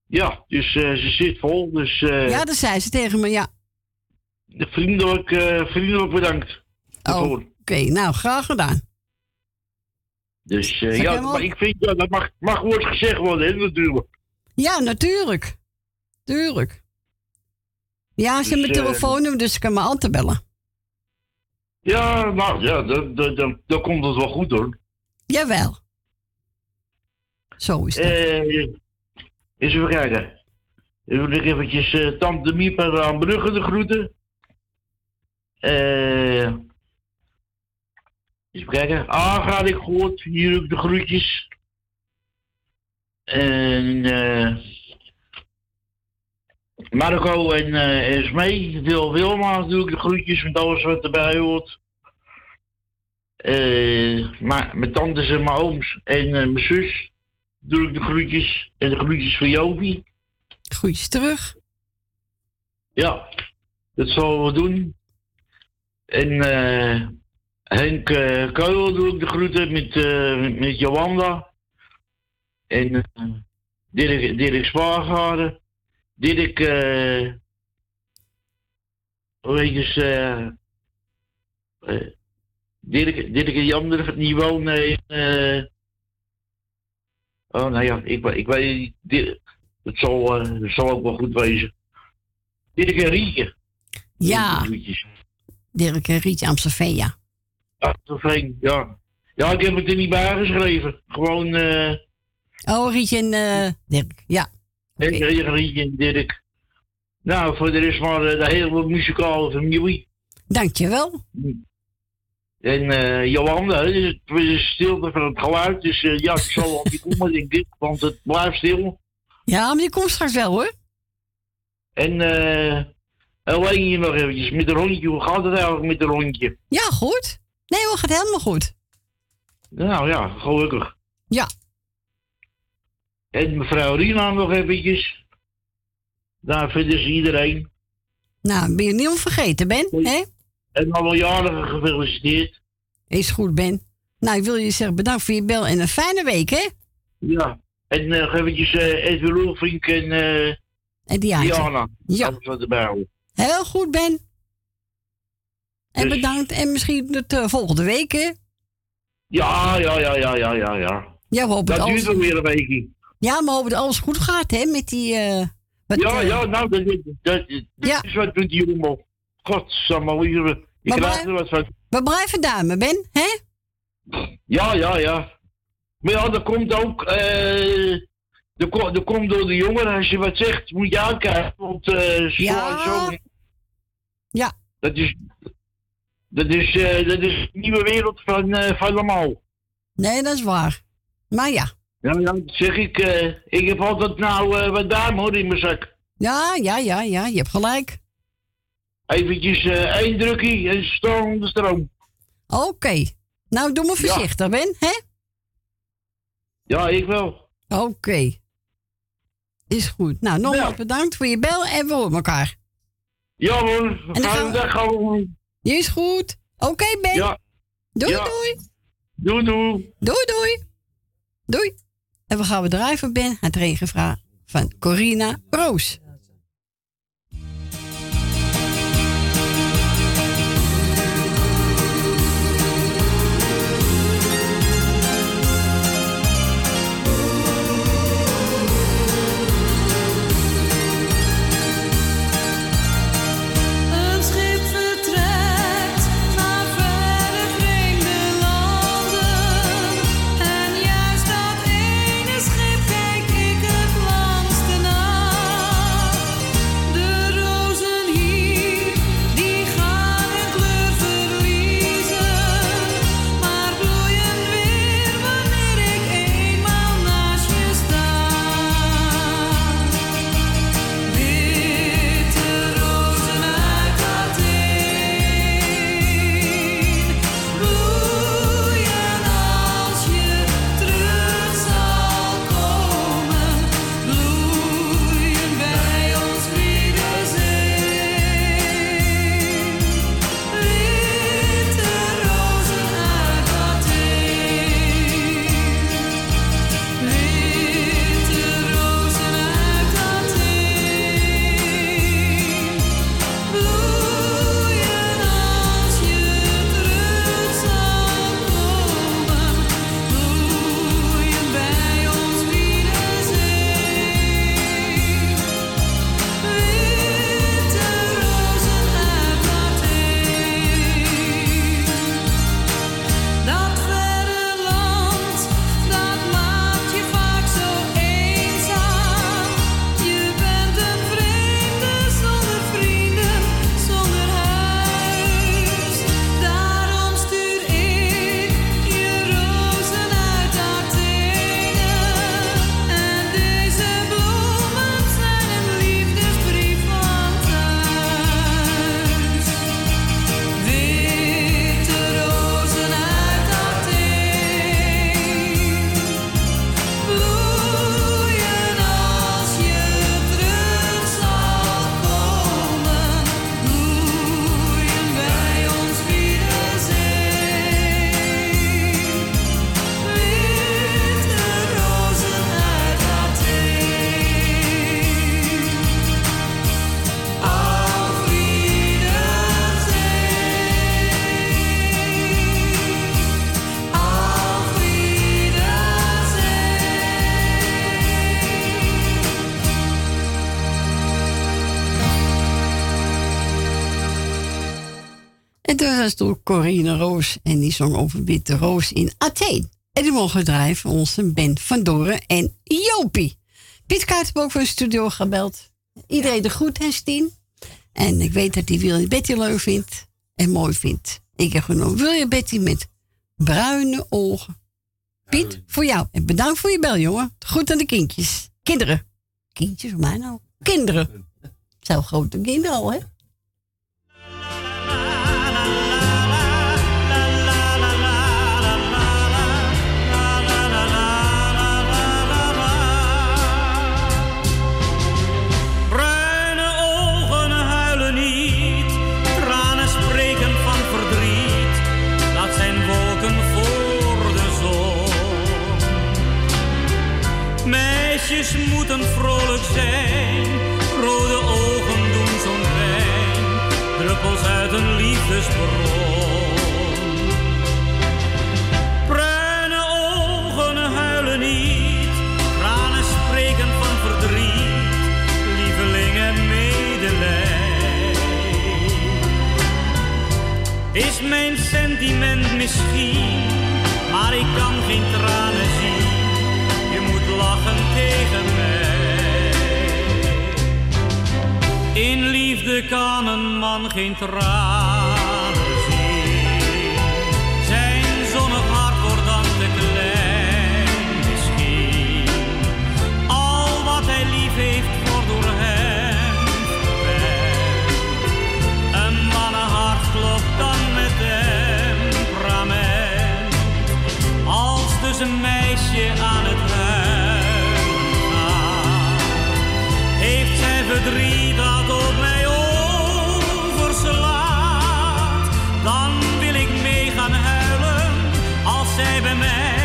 Ja, dus ze zit vol. Dus Ja, dat zei ze tegen me, ja. vriendelijk, vriendelijk bedankt. Oké, nou, graag gedaan. Dus ja, maar ik vind ja, dat mag, mag woord gezegd worden, hè, natuurlijk. Ja, natuurlijk. Tuurlijk. Ja, ze hebben Dus, mijn eh, telefoonnummer, dus ik kan me altijd bellen. Ja, nou ja, dan, dan, dan, dan komt het wel goed hoor. Jawel. Zo is dat. Eh, eens even kijken. Dan wil ik eventjes eh, Tante Miep aan Brugge de groeten. Eh, eens even kijken. Ah, ga ik gehoord. Hier ook de groetjes. En eh Marco en eh Esmee, Wil Wilma natuurlijk de groetjes met alles wat erbij hoort. Eh, maar mijn tantes en mijn ooms en eh, mijn zus doe ik de groetjes. En de groetjes voor Jopie. Groetjes terug. Ja, dat zullen we doen. En eh Henk Keul doe ik de groeten met, met Jolanda. En eh Dirk, Dirk Spaargade. Dirk, eh hoe heet het, eh eh, Dirk, Dirk en Jander, die wonen in, eh oh nou ja, ik, ik weet niet, het zal, eh, het zal ook wel goed wezen. Dirk en Rietje. Ja. Dirk en Rietje Amstelveen, ja. Fijn, ja. Ja, ik heb het er niet bij geschreven. Gewoon, eh, Oh, Rietje en eh, Dirk, ja. Dirk. Nou, voor de rest maar de hele muzikale familie. Dankjewel. En eh Jolanda, hè, het is stilte van het geluid, dus eh, ja, ik zal op die komen, denk ik, want het blijft stil. Ja, maar die komt straks wel hoor. En eh alleen hier nog eventjes, met de rondje, hoe gaat het eigenlijk met de rondje? Ja, goed. Nee hoor, gaat helemaal goed. Nou ja, gelukkig. Ja. En mevrouw Rina nog eventjes. Daar vinden ze iedereen. Nou, ben je niet onvergeten, Ben? Hè? En alle jarigen gefeliciteerd. Is goed, Ben. Nou, ik wil je zeggen bedankt voor je bel en een fijne week, hè? Ja. En nog eventjes eh Edwin Roelvink en eh En Diana. Ja. Alles wat erbij hoort. Heel goed, Ben. En Dus- bedankt. En misschien tot eh, volgende week, hè? Ja, ja, ja, ja, ja, ja, ja. We hopen Dat duurt wel weer een weekje. Ja, maar hopen dat alles goed gaat, hè? Met die... eh, Ja, eh, ja, nou, dat, dat, dat, dat is wat doet die jongen. Godsamme, Maar krijgt er wat van. We blijven duimen, Ben, hè? Ja, ja, ja. Maar ja, er komt ook, eh, ko- er komt door de jongeren, als je wat zegt, moet je uitkijken. Want zo, Ja. zo, Ja. dat is, dat is, eh, dat is een nieuwe wereld van, van normaal. Nee, dat is waar. Maar ja. Ja, ja, zeg ik, eh, ik heb altijd nou eh, wat duim hoor in mijn zak. Ja, ja, ja, ja. Je hebt gelijk. Eventjes eh één drukkie en storm de stroom. Oké. Nou, doe maar Ja. voorzichtig, Ben, hè? Ja, ik wel. Oké. Is goed. Nou, nogmaals bedankt voor je bel en we horen elkaar. Ja hoor, gaan fijne dag gewoon. Is goed. Oké, Ben. Ja. Doei, doei. Doei, doei. Doei, doei. Doei. En we gaan we draaien Ben. Het regenvraag van Corina Roos. Was door Corine Roos. En die zong over Witte Roos in Athene. En die mogen draaien voor onze Ben van Doren en Jopie. Piet Kaart heeft ook voor de studio gebeld. Iedereen de groet, Stien? En ik weet dat hij Willy Betty leuk vindt en mooi vindt. Ik heb genomen Willy Betty met bruine ogen. Piet, voor jou. En bedankt voor je bel, jongen. Goed aan de kindjes. Kinderen. Kindjes, voor mij nou. Kinderen. Zo grote kinderen al, hè? Zijn, rode ogen doen zo'n pijn. Druppels uit een liefdesbron. Bruine ogen huilen niet, tranen spreken van verdriet lieveling en. Is mijn sentiment misschien, maar ik kan geen tranen zien. Je moet lachen tegen mij. In liefde kan een man geen tranen zien. Zijn zonnig hart wordt dan te klein misschien. Al wat hij lief heeft wordt door hem verwend. Een mannenhart klopt dan met temperament. Als dus een meisje aan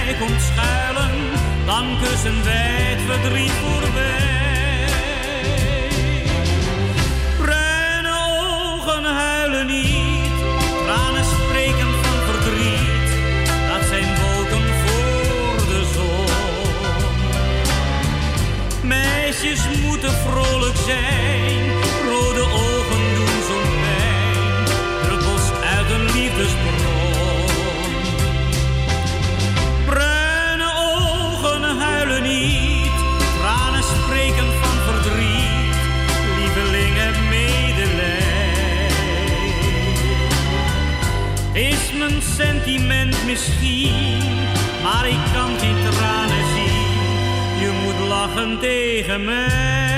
mij komt schuilen, dan kussen wij het verdriet voorbij. Bruine ogen huilen niet, tranen spreken van verdriet, dat zijn wolken voor de zon. Meisjes moeten vrolijk zijn, sentiment misschien, maar ik kan geen tranen zien, je moet lachen tegen mij.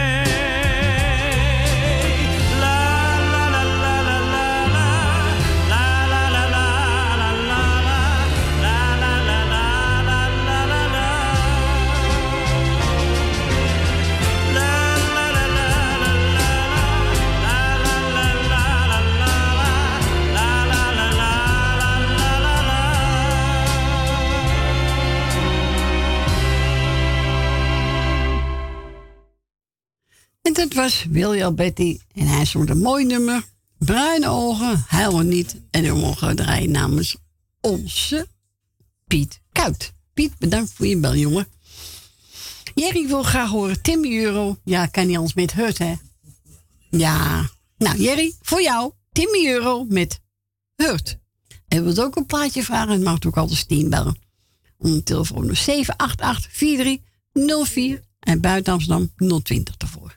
En dat was William Betty. En hij zong een mooi nummer. Bruine ogen, huilen niet. En we mogen draaien namens onze Piet Kuit. Piet, bedankt voor je bel, jongen. Jerry wil graag horen Tim Euro. Ja, kan niet anders met Hurt, hè? Ja. Nou, Jerry, voor jou. Tim Euro met Hurt. En wilt ook een plaatje vragen? Het mag ook altijd 10 bellen. Om telefoon 788 4304 en buiten Amsterdam 020 ervoor.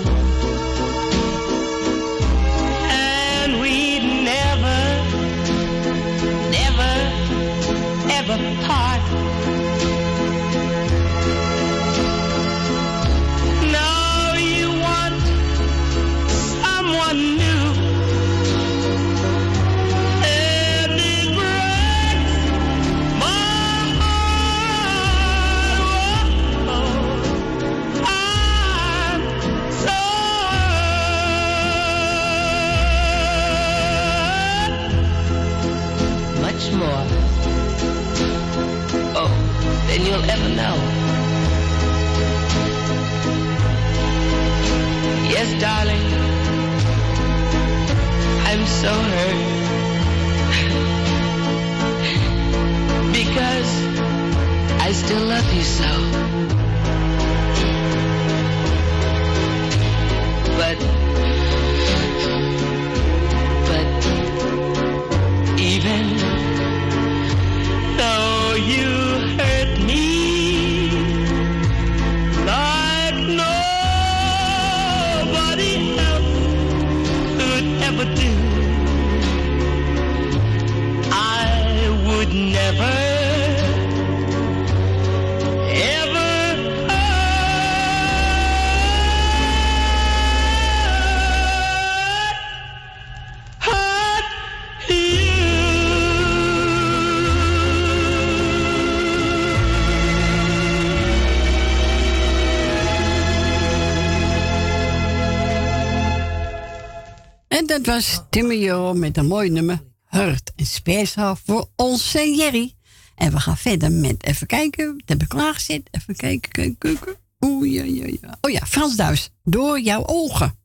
Yes, darling, I'm so hurt. because I still love you so. But, dat was Timmy Jo met een mooi nummer. Hurt. En speciaal voor onze Jerry. En we gaan verder met, even kijken, wat heb ik klaargezet? Even kijken, kijken, kijken. Oeh, ja, ja, ja. Oh ja, Frans Duis. Door jouw ogen.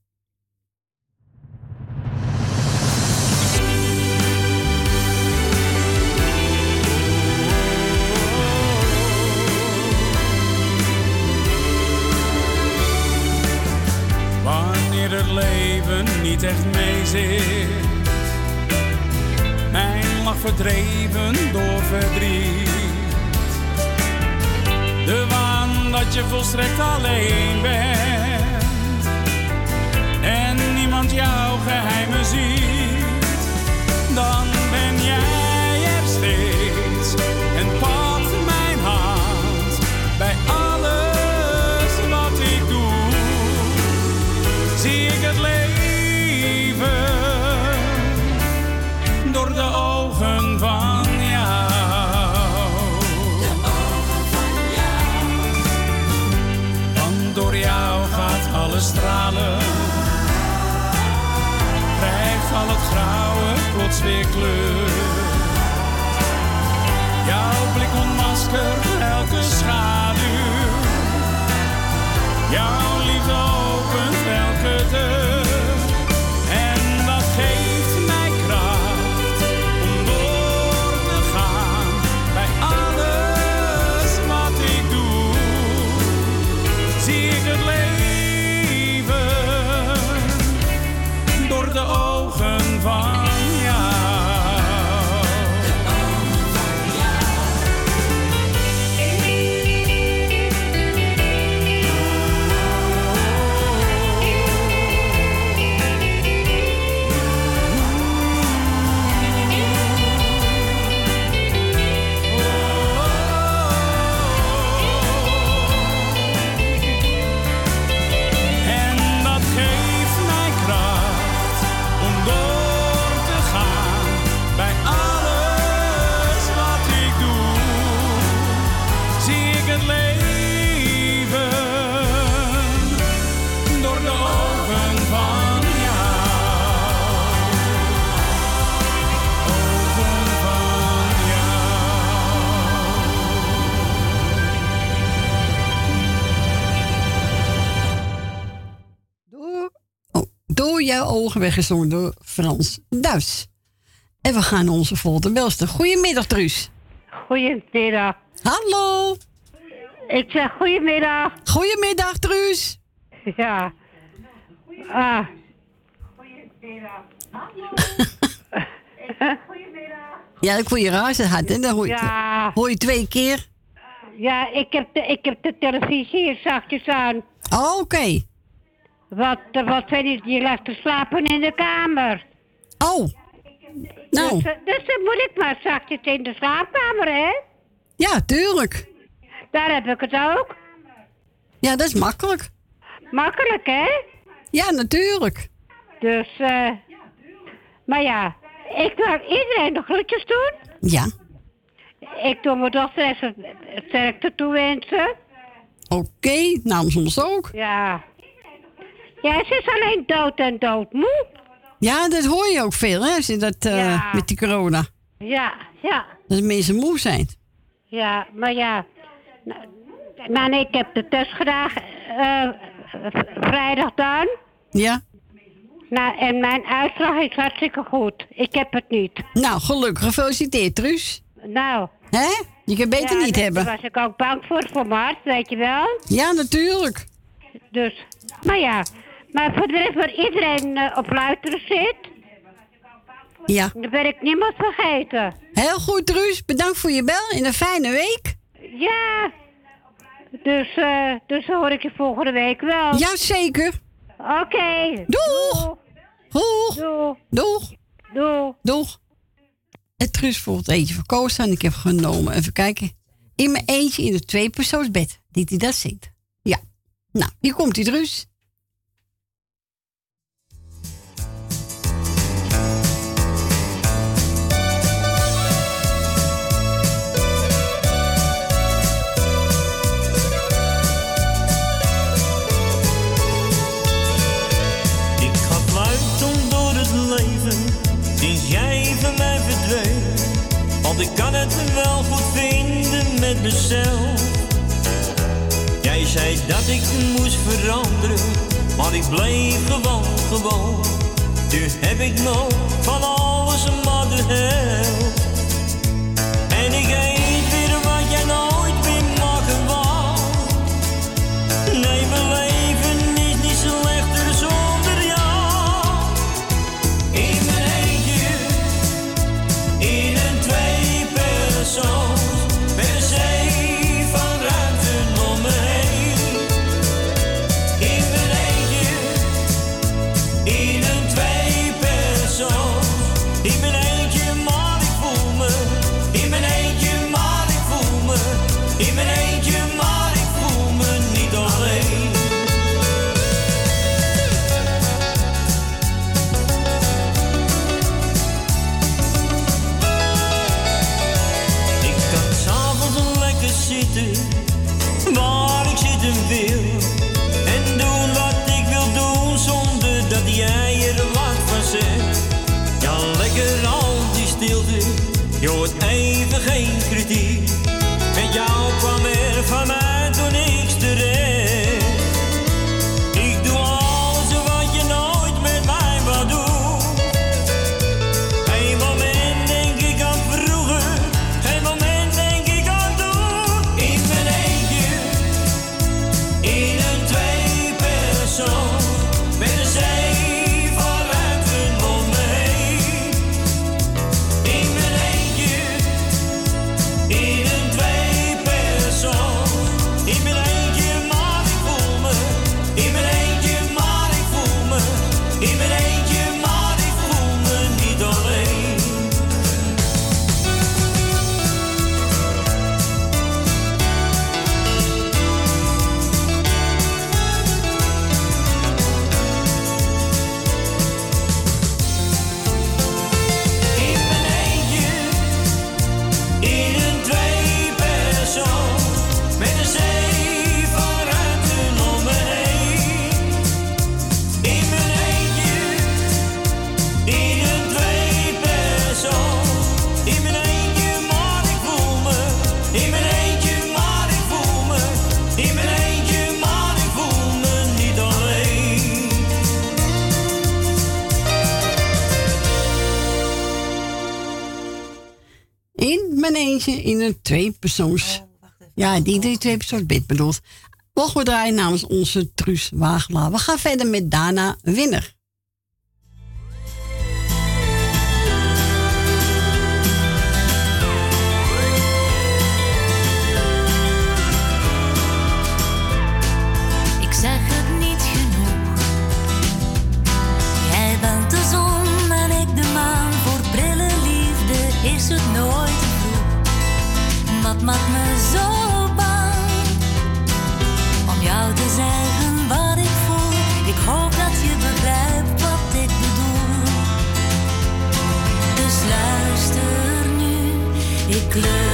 Wanneer het leven niet echt meezit. Mijn lach verdreven door verdriet. De waan dat je volstrekt alleen bent. En niemand jouw geheimen ziet. Dan Jouw blik ontmaskert elke schaduw. Jouw liefde jouw ogen weggezongen door Frans Duis. En we gaan naar onze volgende belster. Goedemiddag, Truus. Goedemiddag. Hallo. Ik zeg goedemiddag. Goedemiddag, Truus. Ja. Ah. Ja, ik voel je raar hard, hè? Dan hoor je, Ja. hoor je twee keer. Ja, ik heb de, ik heb de televisie hier zachtjes aan. Oh, oké. Wat, wat vind je? Je ligt te slapen in de kamer. Oh. Nou. Dus, eh, dus dan moet ik maar zachtjes in de slaapkamer, hè? Ja, tuurlijk. Daar heb ik het ook. Ja, dat is makkelijk. Makkelijk, hè? Ja, natuurlijk. Dus, eh... maar ja, ik wil iedereen de groetjes doen. Ja. Ik doe mijn dochter het sterkte toewensen. Oké, namens ons ook. Ja. Ja, ze is alleen dood en doodmoe. Ja, dat hoor je ook veel, hè? Dat. Eh, met die corona. Ja, ja. Dat mensen moe zijn. Ja, maar ja. Nou, maar nee, ik heb de test gedaan eh, vrijdag dan. Ja. Nou, en mijn uitslag is hartstikke goed. Ik heb het niet. Nou, gelukkig. Gefeliciteerd, Trus. Nou. Hè? Je kan beter niet hebben. Daar was ik ook bang voor, voor Mart, weet je wel. Ja, natuurlijk. Dus, maar ja, maar voor de rest waar iedereen eh, op luisteren zit... Ja. Dan ben ik niemand vergeten. Heel goed, Truus. Bedankt voor je bel In een fijne week. Ja. Dus, uh, dus hoor ik je volgende week wel. Jazeker. Oké. Doeg. Doeg. Doeg. Doeg. Doeg. Doeg. Het Truus voelt eentje verkozen en ik heb genomen. Even kijken. In mijn eentje in het tweepersoonsbed. die hij dat zit. Ja. Nou, hier komt die Truus. Ik kan het wel goed vinden met mezelf. Jij zei dat ik moest veranderen, maar ik bleef gewoon, gewoon. Nu heb ik nog van alles een de helft. 记得。in een tweepersoons... Oh, ja, die, drie oh. tweepersoons bid bedoelt. Mogen we draaien namens onze Truus Wagelaar. We gaan verder met Dana Winner. glue.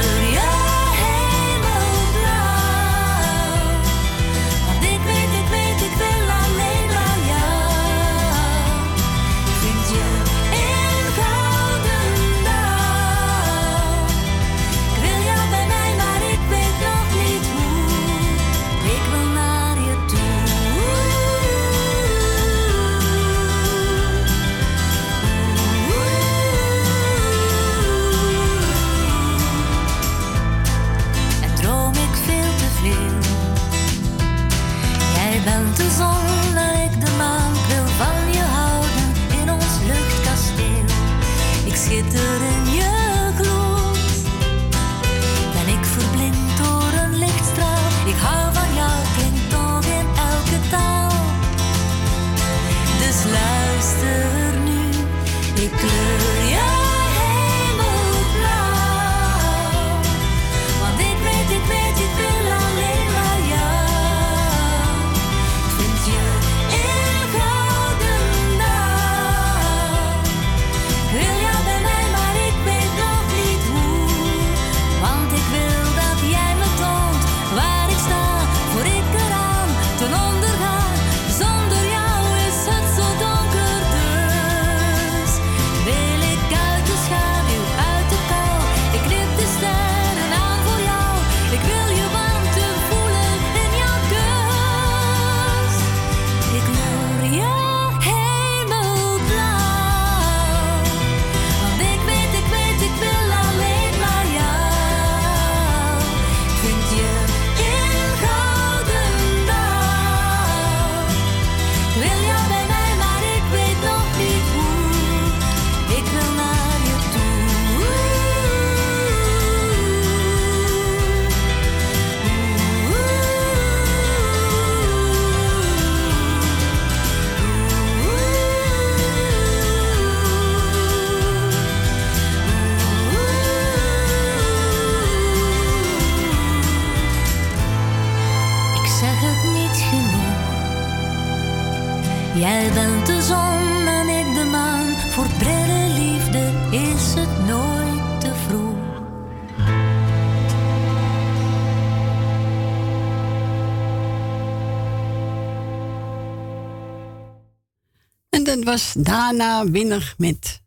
Dat was Dana Winner met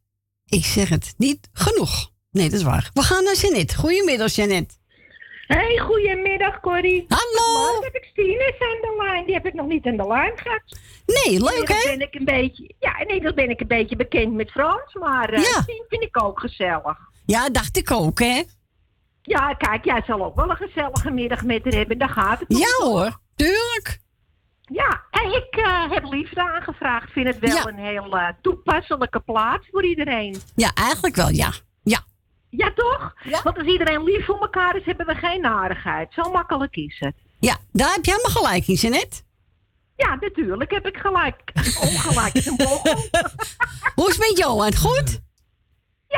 Ik zeg het niet genoeg. Nee, dat is waar. We gaan naar Janet. Goedemiddag, Janet. Hey, goedemiddag Corrie. Hallo. Wat heb ik Stines aan de lijn? Die heb ik nog niet aan de lijn gehad. Nee, leuk hè? Ben ik een beetje, ja, inmiddels ben ik een beetje bekend met Frans, maar Ja. Stien vind ik ook gezellig. Ja, dacht ik ook hè? Ja, kijk, jij zal ook wel een gezellige middag met haar hebben, daar gaat het om, Ja hoor, tuurlijk. Ja, en ik eh, heb liefde aangevraagd. Ik vind het wel Ja. een heel eh, toepasselijke plaats voor iedereen. Ja, eigenlijk wel, ja. Ja. Ja, toch? Want als iedereen lief voor elkaar is, hebben we geen narigheid. Zo makkelijk is het. Ja, daar heb je helemaal gelijk in, Janet. Ja, natuurlijk heb ik gelijk. Ongelijk is een bochel. Hoe is het met Johan? Goed?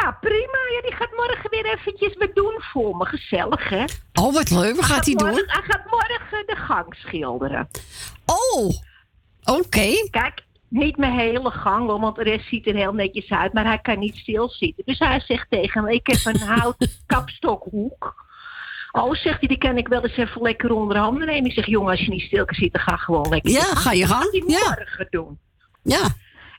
Ja, prima. Ja, die gaat morgen weer eventjes wat doen voor me. Gezellig, hè? Oh, wat leuk. Wat gaat hij doen? Hij gaat morgen de gang schilderen. Oh, oké. Kijk, niet mijn hele gang, hoor, want de rest ziet er heel netjes uit. Maar hij kan niet stilzitten. Dus hij zegt tegen me, ik heb een houten kapstokhoek. Oh, zegt hij, die kan ik wel eens even lekker onder handen nemen. Ik zeg, jongen, als je niet stil kan zitten, ga gewoon lekker Ja, ga je Dat gang. gaat hij Ja. morgen doen. Ja.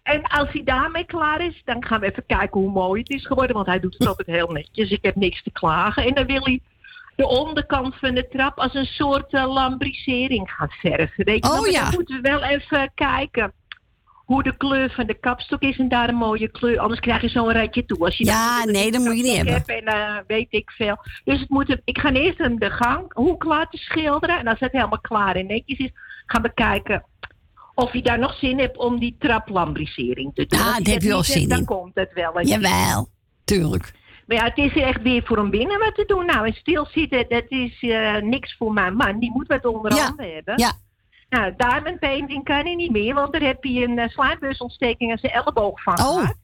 En als hij daarmee klaar is, dan gaan we even kijken hoe mooi het is geworden. Want hij doet het altijd heel netjes. Ik heb niks te klagen. En dan wil hij de onderkant van de trap als een soort eh, lambrisering gaan verven. Weet je Oh? Maar ja. Dan moeten we wel even kijken hoe de kleur van de kapstok is. En daar een mooie kleur. Anders krijg je zo'n ratje toe. Als je Ja, dan nee, dat moet je niet hebben. Heb en eh, weet ik veel. Dus het moet, ik ga eerst hem de gang hoek laten schilderen. En als het helemaal klaar en netjes is, gaan we kijken of je daar nog zin hebt om die traplambrisering te doen. Daar je heb dat je wel zin dan in. komt het wel. Jawel, tuurlijk. Maar ja, het is echt weer voor hem binnen wat te doen. Nou, en stilzitten, dat is eh, niks voor mijn man. Die moet wat onder Ja, handen hebben. ja. Nou, diamond painting kan hij niet meer, want daar heb je een uh, slijmbusontsteking aan zijn elleboog van Oh. gehad.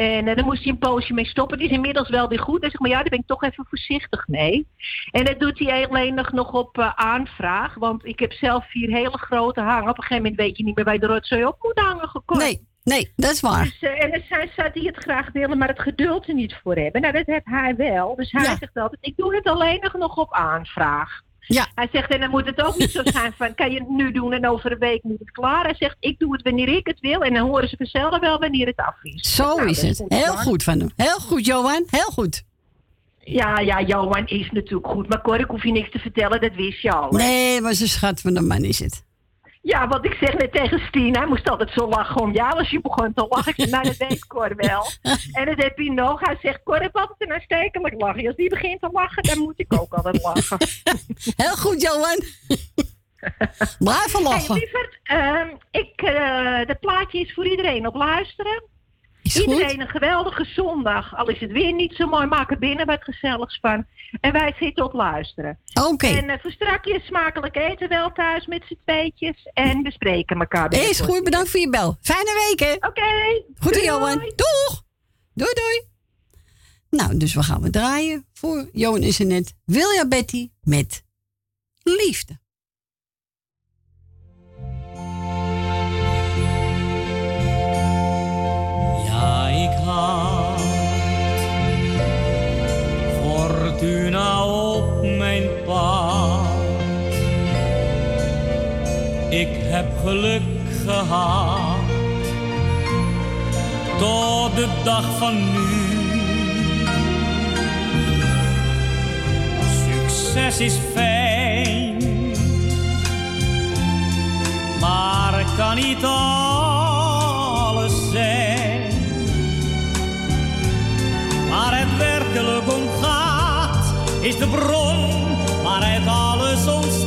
En eh, daar moest hij een poosje mee stoppen. Die is inmiddels wel weer goed. Dus zeg maar, ja, daar ben ik toch even voorzichtig mee. En dat doet hij alleen nog, nog op eh, aanvraag. Want ik heb zelf vier hele grote hangen. Op een gegeven moment weet je niet meer waar je de rotzooi op moet hangen. Gekocht. Nee, nee, dat is waar. Dus, eh, en dan zei, zou hij het graag willen, maar het geduld er niet voor hebben. Nou, dat heeft hij wel. Dus hij Ja. zegt altijd, ik doe het alleen nog, nog op aanvraag. Ja. Hij zegt, en dan moet het ook niet zo zijn van, kan je het nu doen en over een week moet het klaar. Hij zegt, ik doe het wanneer ik het wil en dan horen ze vanzelf wel wanneer het af is. Zo Nou, is het. goed Heel goed van hem. Heel goed, Johan. Heel goed. Ja, ja, Johan is natuurlijk goed. Maar Cor, ik hoef je niks te vertellen, dat wist je al. hè? Nee, maar zijn schat van de man is het. Ja, want ik zeg net tegen Stien, hij moest altijd zo lachen om jou als je begon te lachen. Ik nou, dat weet Cor wel. En dat heb je nog. Hij zegt, Cor heeft altijd een aanstekelijk lachen. Als die begint te lachen, dan moet ik ook altijd lachen. Heel goed, Johan. Blijf Hey, lachen. lieverd, ehm, ik, eh dat plaatje is voor iedereen op luisteren. Is goed. iedereen een geweldige zondag. Al is het weer niet zo mooi, maak er binnen wat gezelligs van. En wij zitten op luisteren. Oké. En voor strakjes smakelijk eten wel thuis met z'n tweetjes. En we spreken elkaar Is binnenkort. goed, bedankt voor je bel. Fijne week, hè? Oké. Goed, Doei, Johan. doei. Doeg. Doei, doei. Nou, dus we gaan we draaien voor Johan is er net. Wilja Betty met liefde. Fortuna op mijn pad. Ik heb geluk gehad tot de dag van nu. Succes is fijn, maar kan niet alles om gaat, is de bron waaruit alles ontstaat.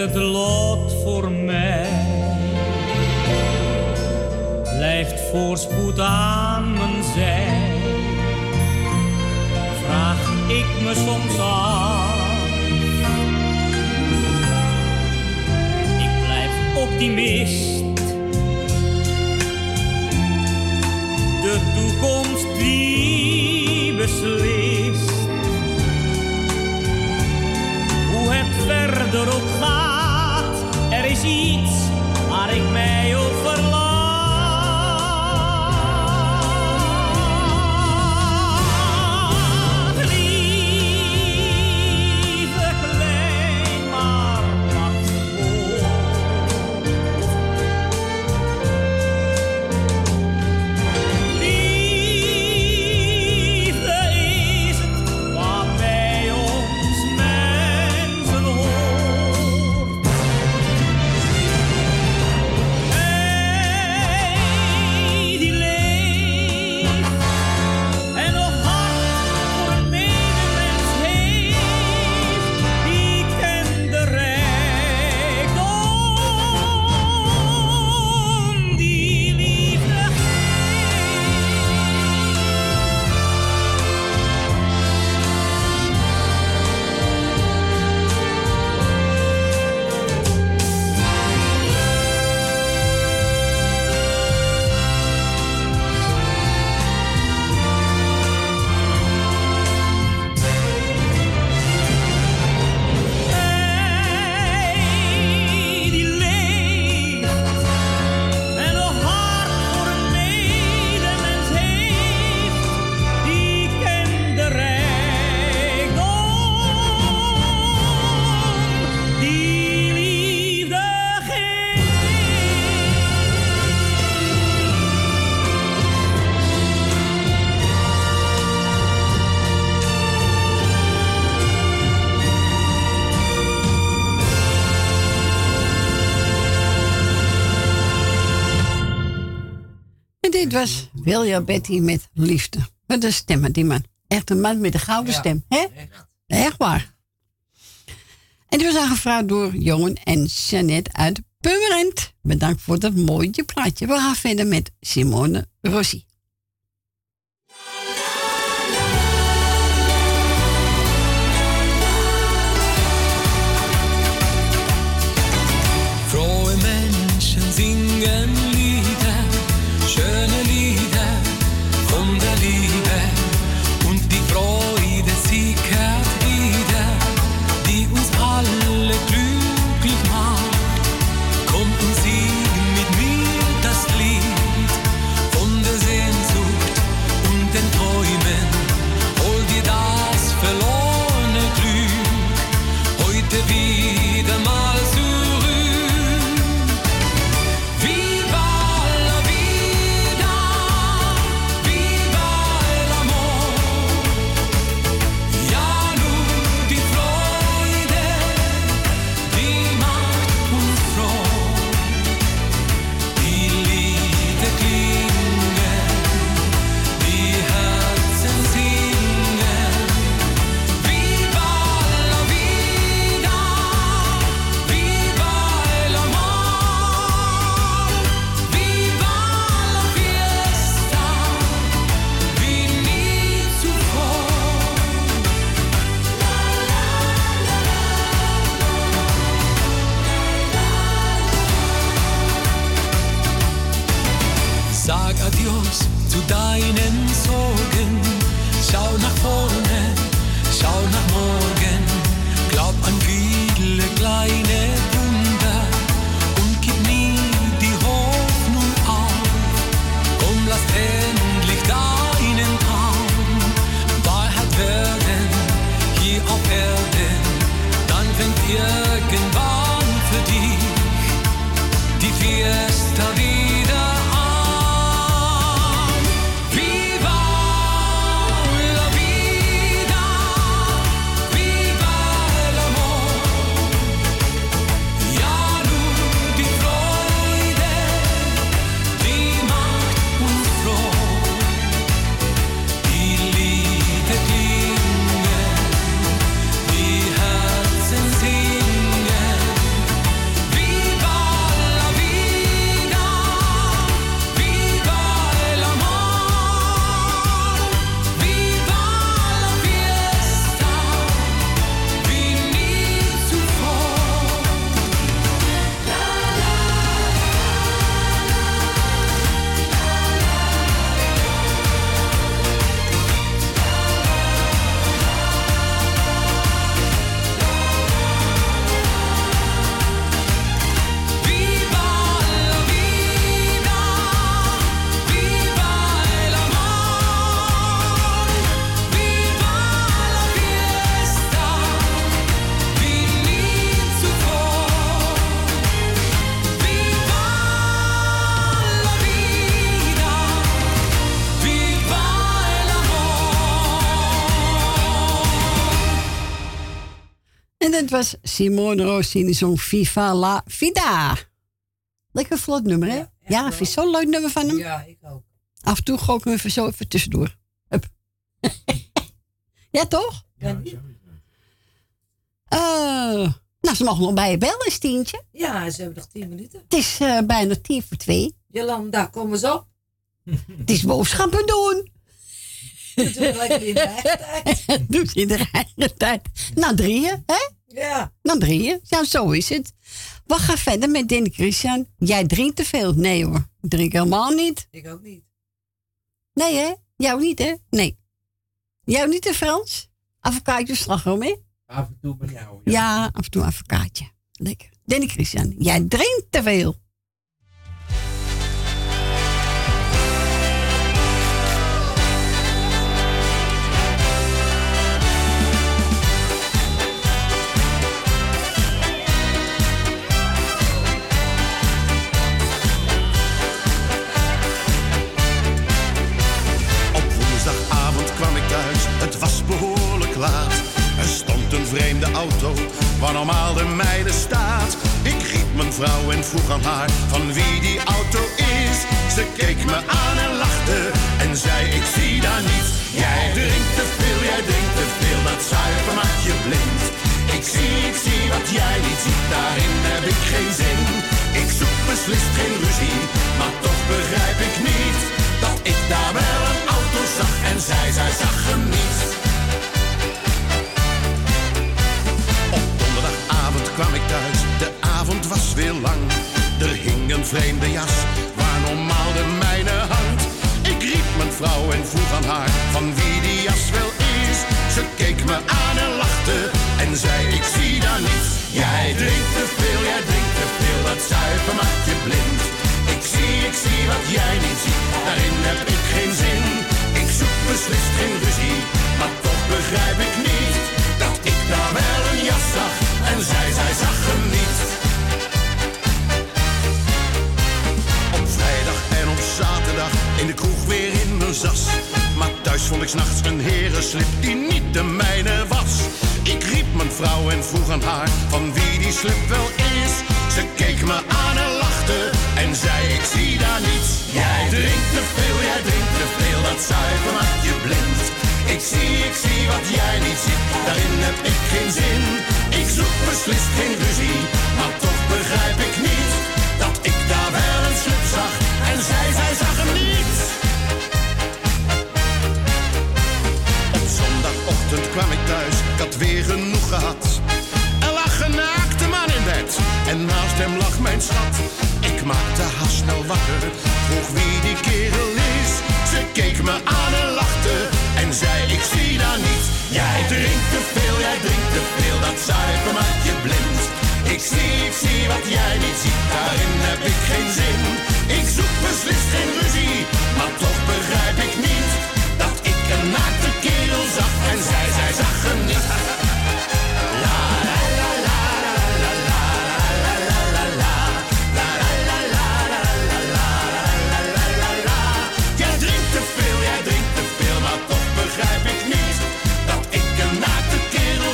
Het lot voor mij? Blijft voorspoed aan mijn zij? Vraag ik me soms af. Ik blijf optimist. De toekomst die beslist. Hoe het verder ook gaat, er is iets waar ik mij dit was William Betty met liefde. Wat een stem, die man. Echt een man met een gouden stem. Hè? Echt waar. En die was aangevraagd door Johan en Jeannette uit Purmerend. Bedankt voor dat mooie plaatje. We gaan verder met Simone Rossi. Irgendwann für dich. Die Fiesta wieder En dat was Simone Roosien die zong Viva la Vida. Lekker vlot nummer, hè? Ja, vind je zo'n leuk nummer van hem? Ja, ik ook. Af en toe gooi ik hem even zo even tussendoor. Hup. ja, toch? Ja, Eh, nou, ze mogen nog bij je bellen, Stientje. ja, ze hebben nog tien minuten. Het is eh, bijna tien voor twee. Jolanda, kom eens op. Het is boodschappen doen. We lekker in de eigen tijd. Doe je in de eigen tijd. Na drieën, hè? Ja. Na drieën. Ja, zo is het. We gaan verder met Danny Christian. Jij drinkt te veel. Nee hoor, ik drink helemaal niet. Ik ook niet. Nee hè? Jou niet hè? Nee. Jou niet hè Frans? Avocado slagroom hè? Af en toe bij jou. Ja, af en toe een avocaatje. Lekker. Danny Christian, jij drinkt te veel. Er stond een vreemde auto, waar normaal de mijne staat. Ik riep mijn vrouw en vroeg aan haar van wie die auto is. Ze keek me aan en lachte en zei ik zie daar niets. Jij drinkt te veel, jij drinkt te veel, dat zuiver maakt je blind. Ik zie, ik zie wat jij niet ziet, daarin heb ik geen zin. Ik zoek beslist geen ruzie, maar toch begrijp ik niet dat ik daar wel een auto zag en zij, zij zag hem niet. Kwam ik thuis, de avond was weer lang. Er hing een vreemde jas, waar normaal de mijne hangt. Ik riep mijn vrouw en vroeg aan haar van wie die jas wel is. Ze keek me aan en lachte en zei ik zie daar niets. Jij drinkt te veel, jij drinkt te veel, dat zuiver maakt je blind. Ik zie, ik zie wat jij niet ziet, daarin heb ik geen zin. Ik zoek beslist geen ruzie, maar toch begrijp ik niet dat ik daar wel een jas zag en zij, zij zag hem niet. Op vrijdag en op zaterdag in de kroeg weer in mijn zas. Maar thuis vond ik s'nachts een herenslip die niet de mijne was. Ik riep mijn vrouw en vroeg aan haar van wie die slip wel is. Ze keek me aan en lachte en zei ik zie daar niets. Jij drinkt te veel, jij drinkt te veel, dat zuiver maakt je blind. Ik zie, ik zie wat jij niet ziet, daarin heb ik geen zin. Ik zoek beslist geen ruzie, maar toch begrijp ik niet dat ik daar wel een slip zag en zij, zij zag hem niet. Op zondagochtend kwam ik thuis, ik had weer genoeg gehad. Er lag een naakte man in bed en naast hem lag mijn schat. Ik maakte haast snel wakker, vroeg wie die kerel me aan en lachte en zei ik zie daar niet. Jij drinkt te veel, jij drinkt te veel, dat zuiver maakt je blind. Ik zie, ik zie wat jij niet ziet, daarin heb ik geen zin. Ik zoek beslist geen ruzie, maar toch begrijp ik niet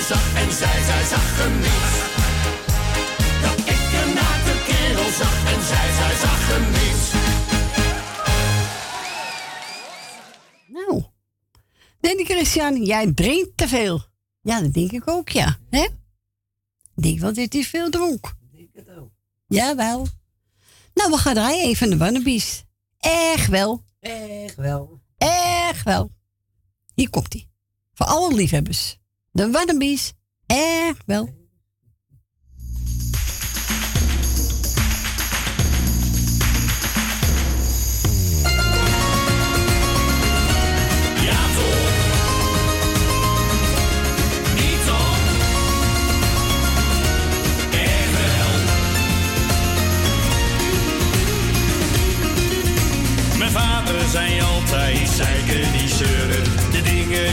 zag en zij, zij zag hem niet. Dat ik een naakte kerel zag en zij, zij zag hem niet. Nou, Danny Christian, jij drinkt te veel. Ja, dat denk ik ook, ja. Hè? Ik denk wel dat hij veel dronk. Ik denk het ook. Jawel. Nou, we gaan draaien even de Wannabies. Echt wel. Echt wel. Echt wel. Hier komt hij. Voor alle liefhebbers de Waddenbies Eh wel.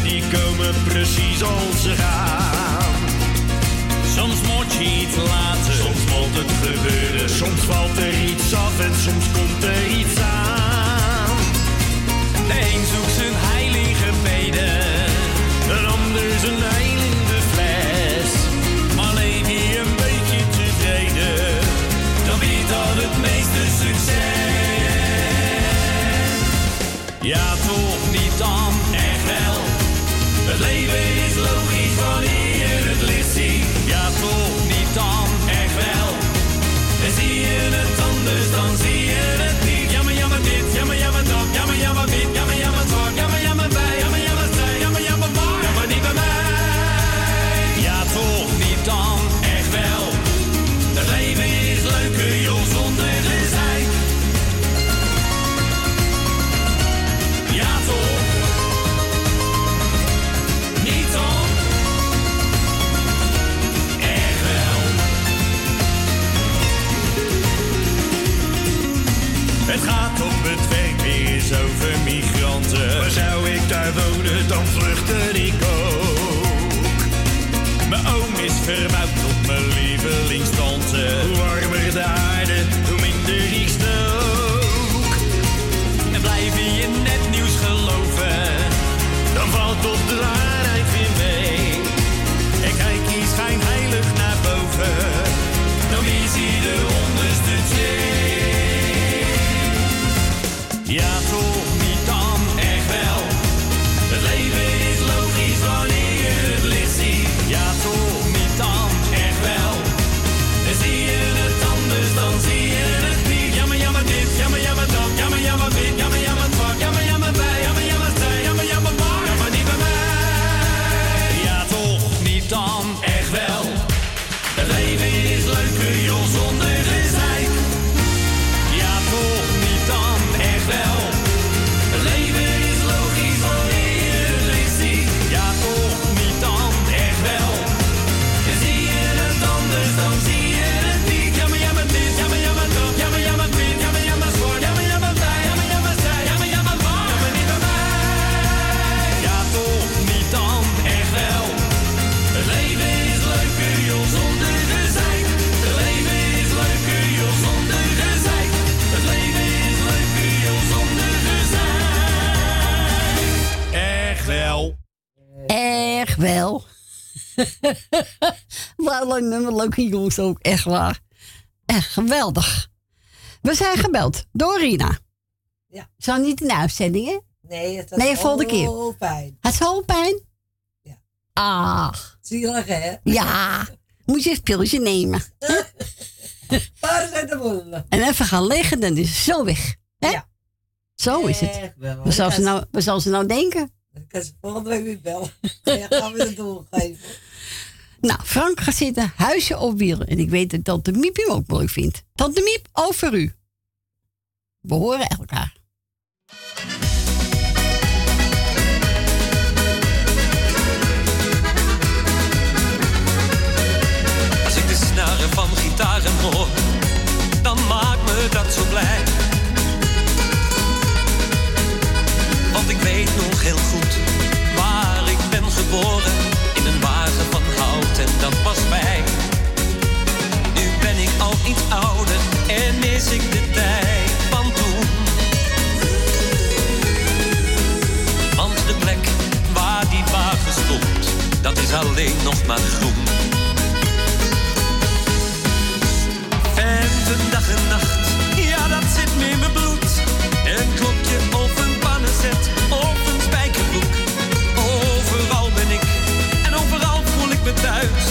Die komen precies als ze gaan. Soms moet je iets laten, soms moet het gebeuren. Soms valt er iets af en soms komt er iets aan. De een zoekt zijn heilige beden, een ander zijn heil in de fles. Maar leef je een beetje tevreden, dan biedt dat het meeste succes. Ja, toch Het leven is logisch jongens ook, echt waar. Echt geweldig. We zijn gebeld door Rina. Ja. Zo niet in de uitzending, hè? Nee, het was Nee, volgende keer. zo fijn. Had ze hoofdpijn? Ja. Ach. Zielig, hè? Ja. Moet je een pilletje nemen. Waar zijn de wollen? En even gaan liggen, dan is ze zo weg. Hè? Ja. Zo is het. Wel. Wat zal, Ik ze nou, wat ze nou denken? Dan kan ze volgende week weer bellen. Ja, gaan we het doorgeven. Nou, Frank gaat zitten, huisje op wielen. En ik weet dat Tante Miep hem ook mooi vindt. Tante Miep, over u. We horen elkaar. Als ik de snaren van gitaren hoor, dan maakt me dat zo blij. Want ik weet nog heel goed waar ik ben geboren al iets ouder en mis ik de tijd van toen. Want de plek waar die wagen stond, dat is alleen nog maar groen. En vandaag dag en nacht, ja dat zit me in mijn bloed. Een klopje op een pannenzet op een spijkerbroek. Overal ben ik en overal voel ik me thuis.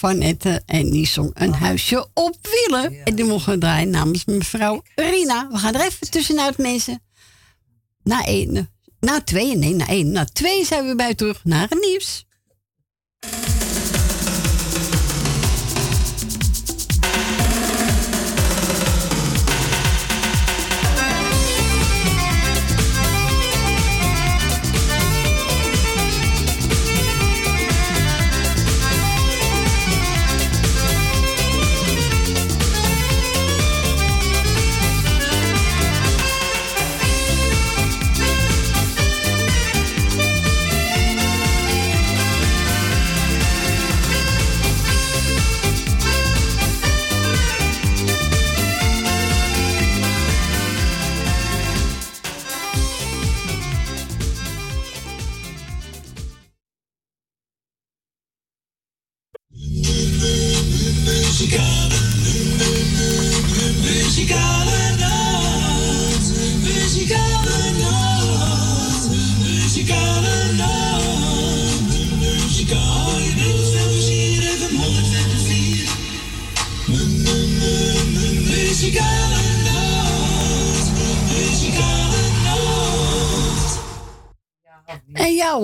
Van Etten. En die zong een huisje op wielen. En die mogen we draaien namens mevrouw Rina. We gaan er even tussenuit, mensen. Na één. Na twee, nee, na één. Na twee zijn we bij terug naar het nieuws.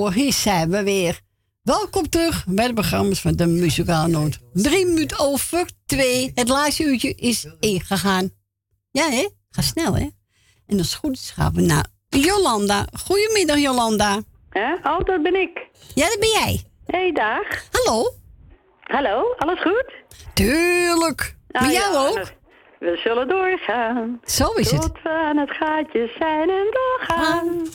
Hoor, hier zijn we weer. Welkom terug bij de programma's van de Muzikale Noot. Drie minuten over twee. Het laatste uurtje is ingegaan. Ja hè? Ga snel hè? En als het goed is gaan we naar Jolanda. Goedemiddag Jolanda. Hè? Oh, dat ben ik. Ja, dat ben jij. hey, dag. Hallo. Hallo, alles goed? Tuurlijk. Bij Ah, jou ja, ook? We zullen doorgaan. Zo is het. Tot we aan het gaatje zijn en doorgaan.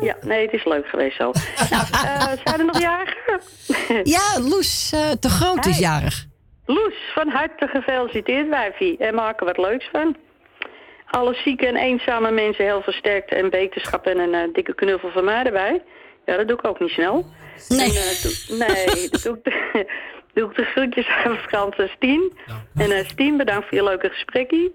Ja, nee, het is leuk geweest zo. nou, eh, zijn er nog jarigen? Ja, Loes eh, te groot is jarig. Loes, van harte gefeliciteerd, wijfie. En maak er wat leuks van. alle zieke en eenzame mensen heel versterkt en beterschap en een eh, dikke knuffel van mij erbij. Ja, dat doe ik ook niet snel. Nee. En, eh, nee, dat doe ik, doe ik de groetjes aan Frans en Stien. En eh Stien, bedankt voor je leuke gesprekje.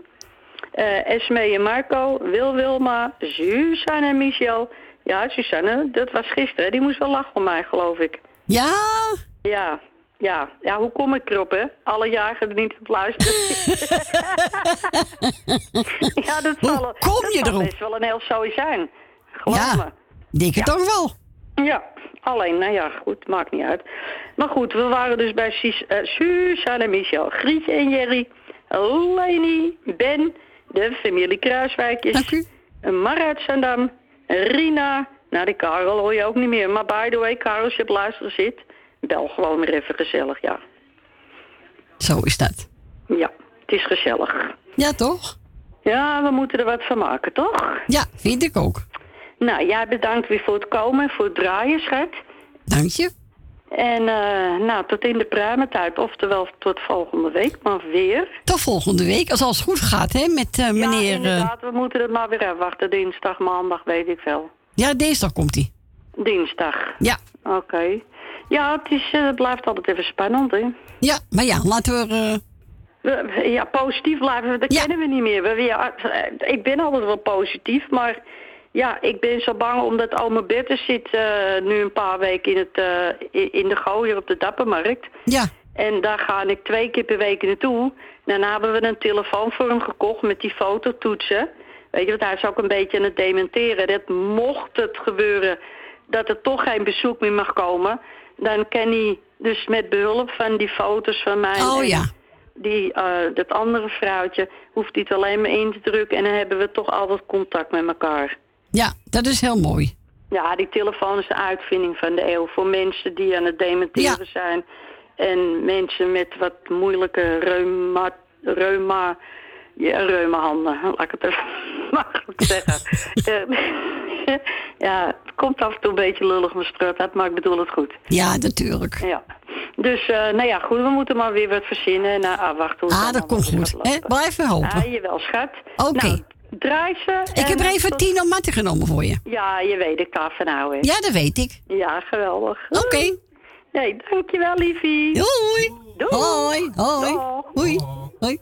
Eh Esme en Marco, Wil Wilma, Suzanne en Michel. Ja, Suzanne, dat was gisteren. Die moest wel lachen om mij, geloof ik. Ja? Ja, ja. Ja, hoe kom ik erop, hè? Alle jaren er niet op luisteren. ja, dat zal, Hoe kom dat je zal erop? best wel een heel zooi zijn. Geloof Ja, me. denk het Ja. toch wel. Ja, alleen, nou ja, goed, maakt niet uit. Maar goed, we waren dus bij Sus- eh, Suzanne en Michel, Grietje en Jerry, Leni, Ben, de familie Kruiswijkjes, Mar uit Zandam, Rina, nou die Karel hoor je ook niet meer. Maar by the way, Karel, als je op luisteren zit, bel gewoon weer even gezellig, ja. Zo is dat. Ja, het is gezellig. Ja, toch? Ja, we moeten er wat van maken, toch? Ja, vind ik ook. Nou, jij bedankt weer voor het komen en voor het draaien, schat. Dank je. En eh, nou, tot in de pruimentijd, oftewel tot volgende week, maar weer. Tot volgende week, als alles goed gaat, hè, met eh, meneer... Ja, eh, inderdaad, we moeten het maar weer afwachten. Dinsdag, maandag, weet ik veel. ja, dinsdag komt hij. Dinsdag. Ja. Oké. Ja, het, is, het blijft altijd even spannend, hè. Ja, maar ja, laten we... We- ja, positief blijven, dat kennen we niet meer. We, ja, ik ben altijd wel positief, maar ja, ik ben zo bang omdat oma Berthe zit eh, nu een paar weken in, het, eh, in de gooier op de Dappermarkt. Ja. En daar ga ik twee keer per week naartoe. Daarna hebben we een telefoon voor hem gekocht met die fototoetsen. Weet je, want hij is ook een beetje aan het dementeren. Dat mocht het gebeuren dat er toch geen bezoek meer mag komen... dan kan hij dus met behulp van die foto's van mij... Oh ja. Die, eh, dat andere vrouwtje hoeft hij het alleen maar in te drukken... en dan hebben we toch altijd contact met elkaar. Ja, dat is heel mooi. Ja, die telefoon is de uitvinding van de eeuw. Voor mensen die aan het dementeren zijn. En mensen met wat moeilijke reuma... reuma ja, reumahanden, laat ik het even makkelijk zeggen. Eh, ja, het komt af en toe een beetje lullig mijn strut uit, maar ik bedoel het goed. Ja, natuurlijk. Ja. Dus, eh, nou ja, goed, we moeten maar weer wat verzinnen en uh, afwachten hoe het Ah, dat komt goed. Hè? Blijf even hopen. Ah, jawel, schat. Oké. Nou, draai ze. ik heb er even tot- Tino Matte genomen voor je. Ja, je weet, ik kan van houden. Ja, dat weet ik. Ja, geweldig. Oké. Nee, dankjewel, liefie. Doei. Doei. Hoi. Hoi. Hoi. Hoi.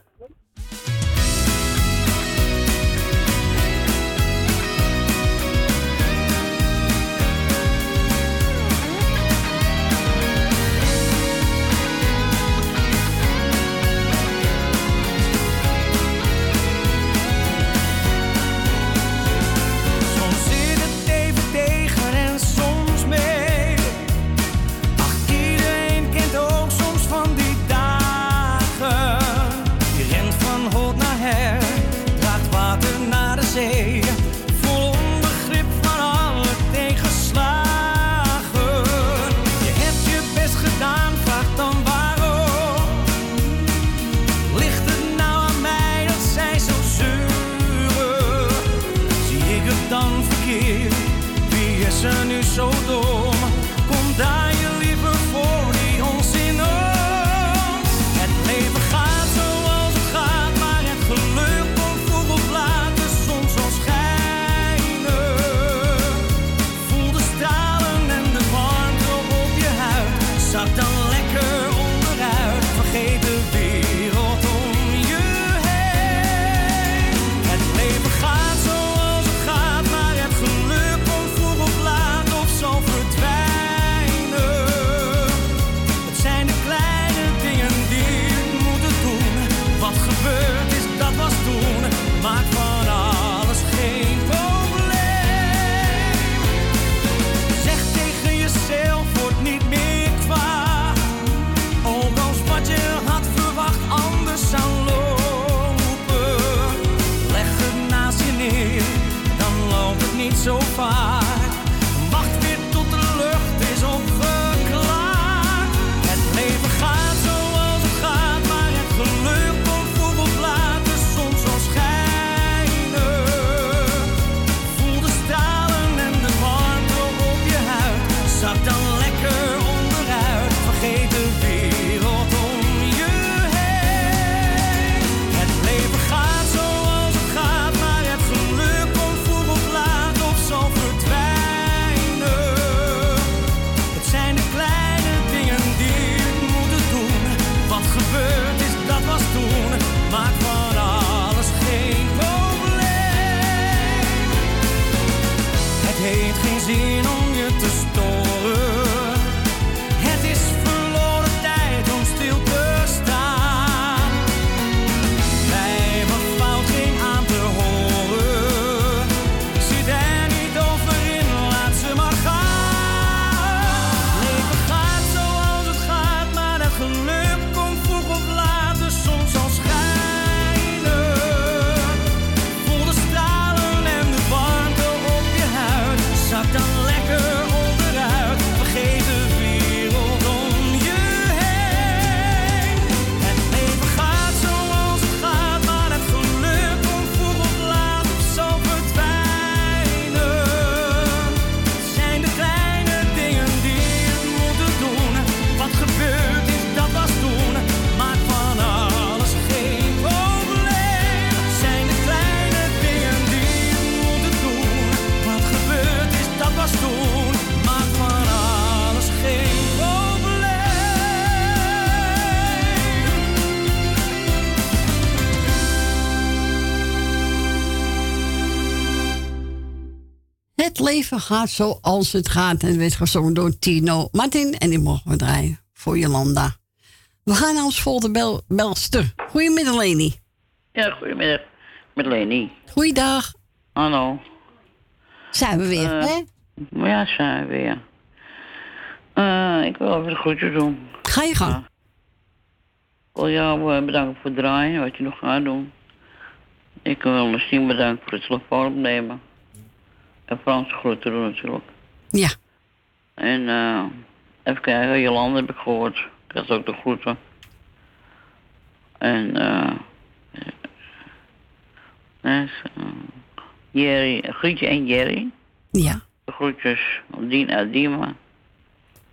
Leven gaat zoals het gaat. En werd gezongen door Tino Martin. En die mogen we draaien voor Jolanda. We gaan naar ons volgende bel, belster. Goedemiddag, Leni. Ja, goedemiddag. Met Leni. Goeiedag. Hallo. Zijn we weer, Eh, hè? Ja, zijn we weer. Eh, ik wil even de groetjes doen. Ga je gang. Ik wil jou eh, bedanken voor het draaien, wat je nog gaat doen. Ik wil misschien bedanken voor het telefoon opnemen. Frans groeten doen natuurlijk. Ja. En eh, even kijken, Jolanda heb ik gehoord. Ik had ook de groeten. En eh. eh, Jerry, Grietje en Jerry. Ja. De groetjes Dien uit Diemen.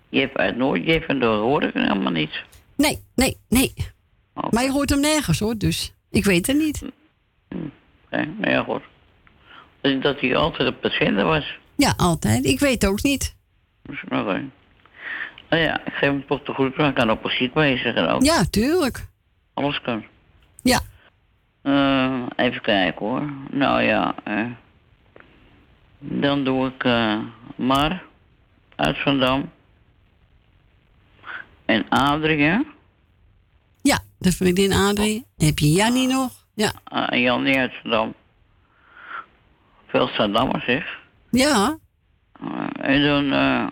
Jip uit Noord, Jip en door hoor ik helemaal niet. Nee, nee, nee. Maar je hoort hem nergens, hoor. Dus ik weet het niet. Nee, maar ja, goed. Dat- Dat hij altijd het zender was. Ja, altijd. Ik weet ook niet. Dus, oké. Nou ja, ik geef hem toch de groeten. Hij kan op muziek wijzigen ook. Ja, tuurlijk. Alles kan. Ja. Eh, even kijken hoor. Nou ja, eh, dan doe ik eh Mar uit Vandam. En Adrien. Ja, de vriendin Adrie. Heb je Jannie nog? Ja. Uh, en Jan uit Zandam. Veel Zandammers zeg. Ja. Eh, en dan, eh,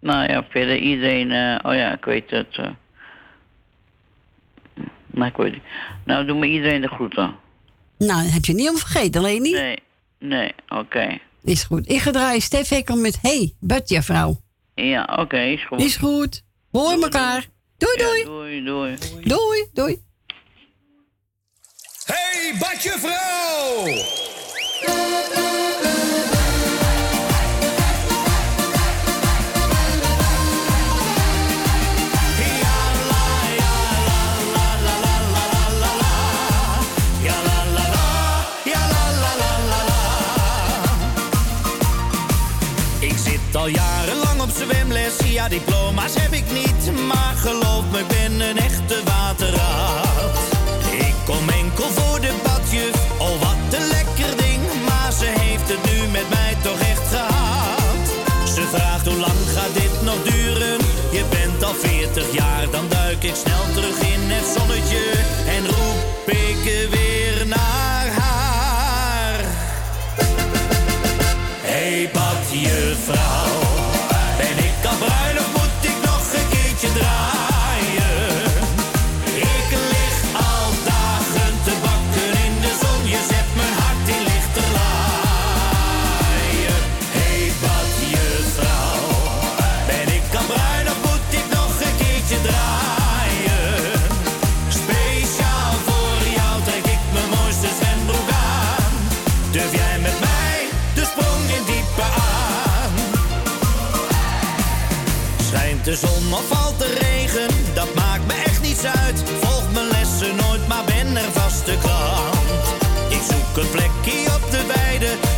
nou ja, verder iedereen, eh, oh ja, ik weet het. eh nou, ik weet het. Nou, doe me iedereen de groeten. Nou, heb je niet om vergeten, Leni? Nee, nee, oké. Is goed. Ik ga draaien Stef Hekkel met Hey, Butja vrouw. Ja, oké, is goed. Is goed. Hoor elkaar. Doei, doei. Ja, doei, doei. Doei, doei. Hey, badje vrouw! Ik ben een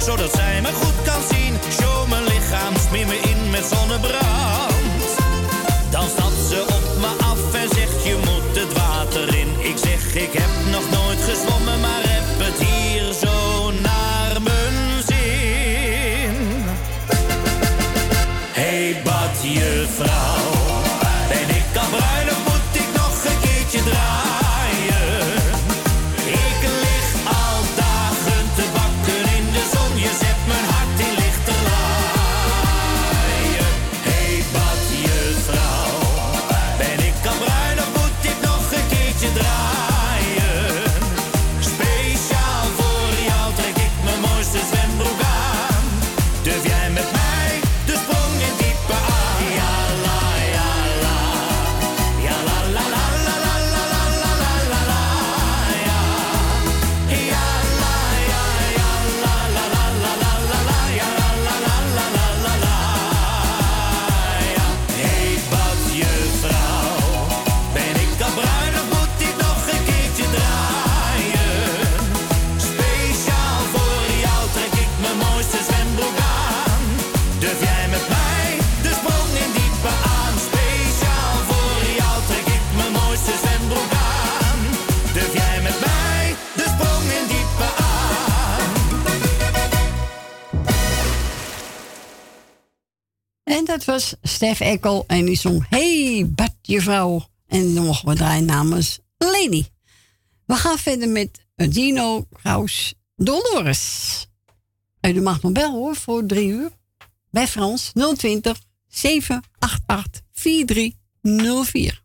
zodat zij me goed kan zien. Show mijn lichaam, smeer me in met zonnebrand. Dan dat was Stef Eckel en die zong Hey, bad je vrouw. En dan mogen we draaien namens Leni. We gaan verder met Dino Kraus Dolores. En u mag nog bellen hoor, voor drie uur. Bij Frans 020 788 4304.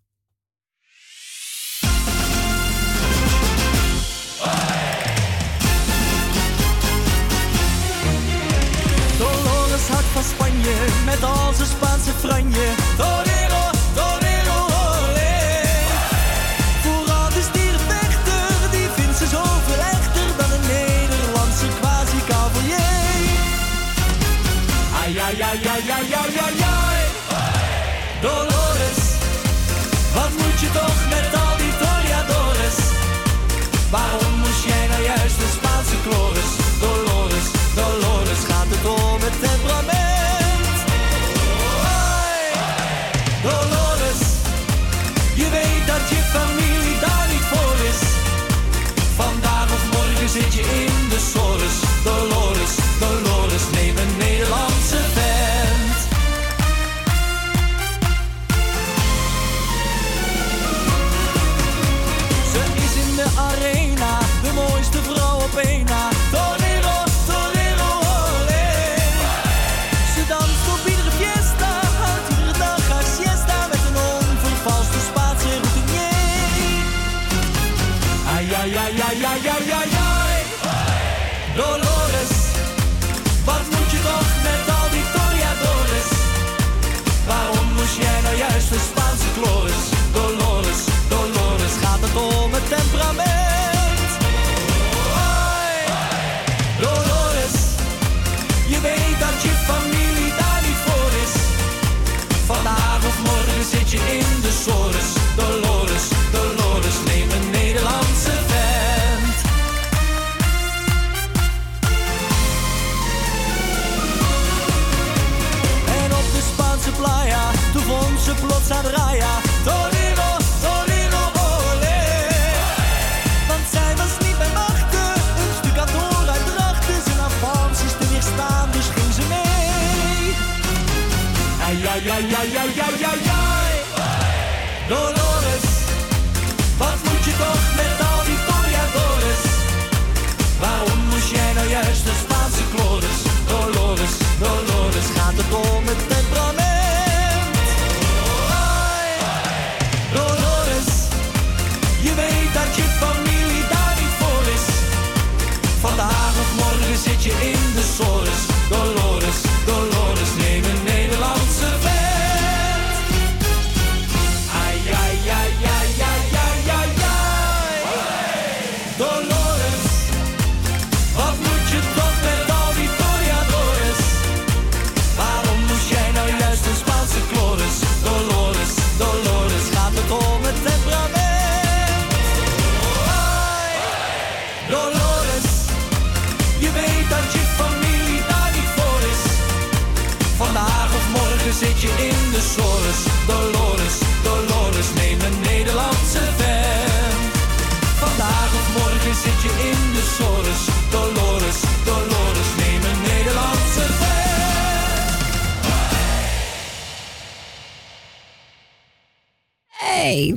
Met al zijn Spaanse franje. Dolores, wat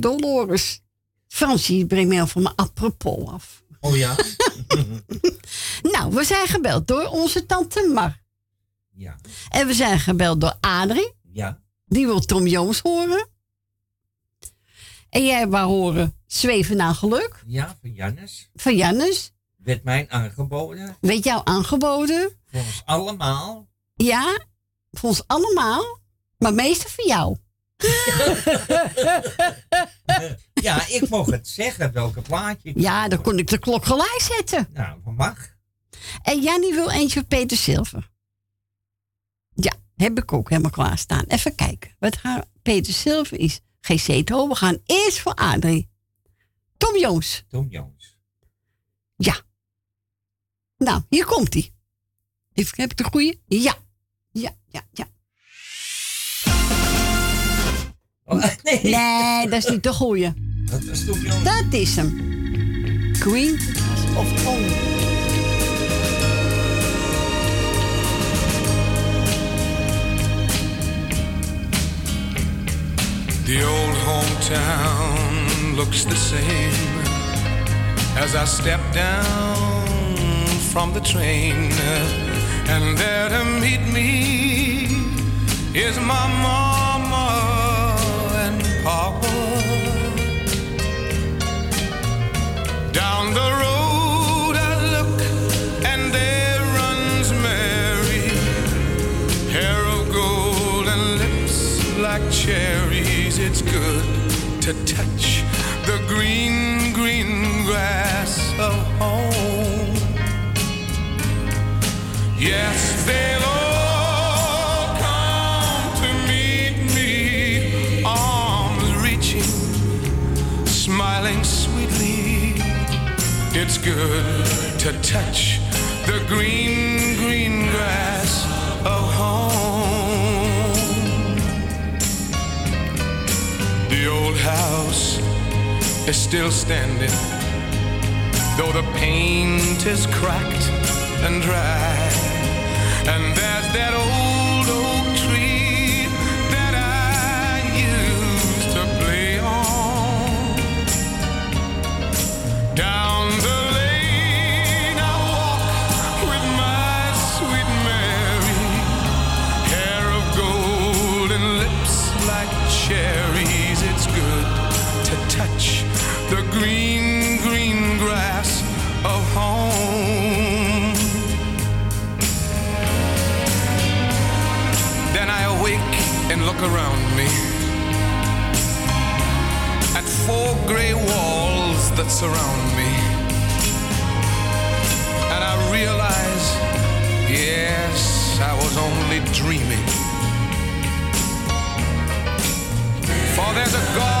Dolores. Fransie brengt me van me apropos af. Oh ja? Nou, we zijn gebeld door onze tante Mar. Ja. En we zijn gebeld door Adrie. Ja. Die wil Tom Jones horen. En jij wou horen Zweven naar geluk Ja, van Jannes. van Jannes. Werd mij aangeboden. Weet jou aangeboden? Voor ons allemaal. Ja, voor ons allemaal. Maar meestal voor jou. Ja, ik mocht het zeggen welke plaatje. Ja, dan kon ik de klok gelijk zetten. Nou, dat mag. En Jannie wil eentje van Peter Silver. Ja, heb ik ook helemaal klaarstaan. Even kijken. Wat gaan Peter Silver is? GC Ho. We gaan eerst voor Adrie. Tom Jones. Tom Jones. Ja. Nou, hier komt hij. Heb ik de goede? Ja. Ja, ja, ja. Nee. nee, dat is niet de goede. Dat is Jones. Dat is hem. Queen of Only. The old hometown looks the same as I step down from the train. And there to meet me is my mama and Down the road I look and there runs Mary, hair of gold and lips like cherries. It's good to touch the green, green grass of home. Yes, they'll It's good to touch the green, green grass of home. The old house is still standing, though the paint is cracked and dry. And there's that old green, green grass of home. Then I awake and look around me at four gray walls that surround me. And I realize, yes, I was only dreaming. For there's a God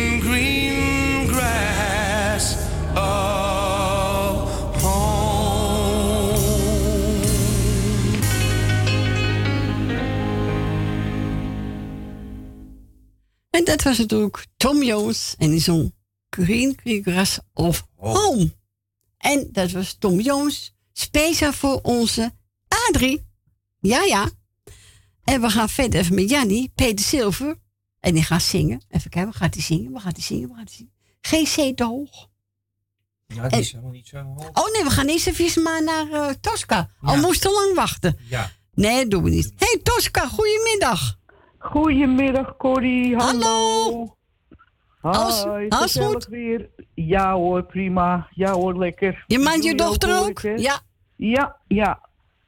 En dat was natuurlijk Tom Jones en die zong Green Green Grass of Home. En dat was Tom Jones, speciaal voor onze Adrie. Ja, ja. En we gaan verder even met Jannie, Peter Silver. En die gaat zingen. Even kijken, waar gaat hij zingen? Waar gaat hij zingen? Waar gaat hij zingen? GC te hoog. Ja, die is helemaal niet zo hoog. Oh nee, we gaan eerst even maar naar eh, Tosca. Al moest te lang wachten. Ja. Nee, dat doen we niet. hey, Tosca, goedemiddag. Goedemiddag, Corrie. Hallo. Alles, Alles- alles goed? weer. Ja hoor, prima. Ja hoor, lekker. Je maakt je dochter ook? Ja. Ja, ja.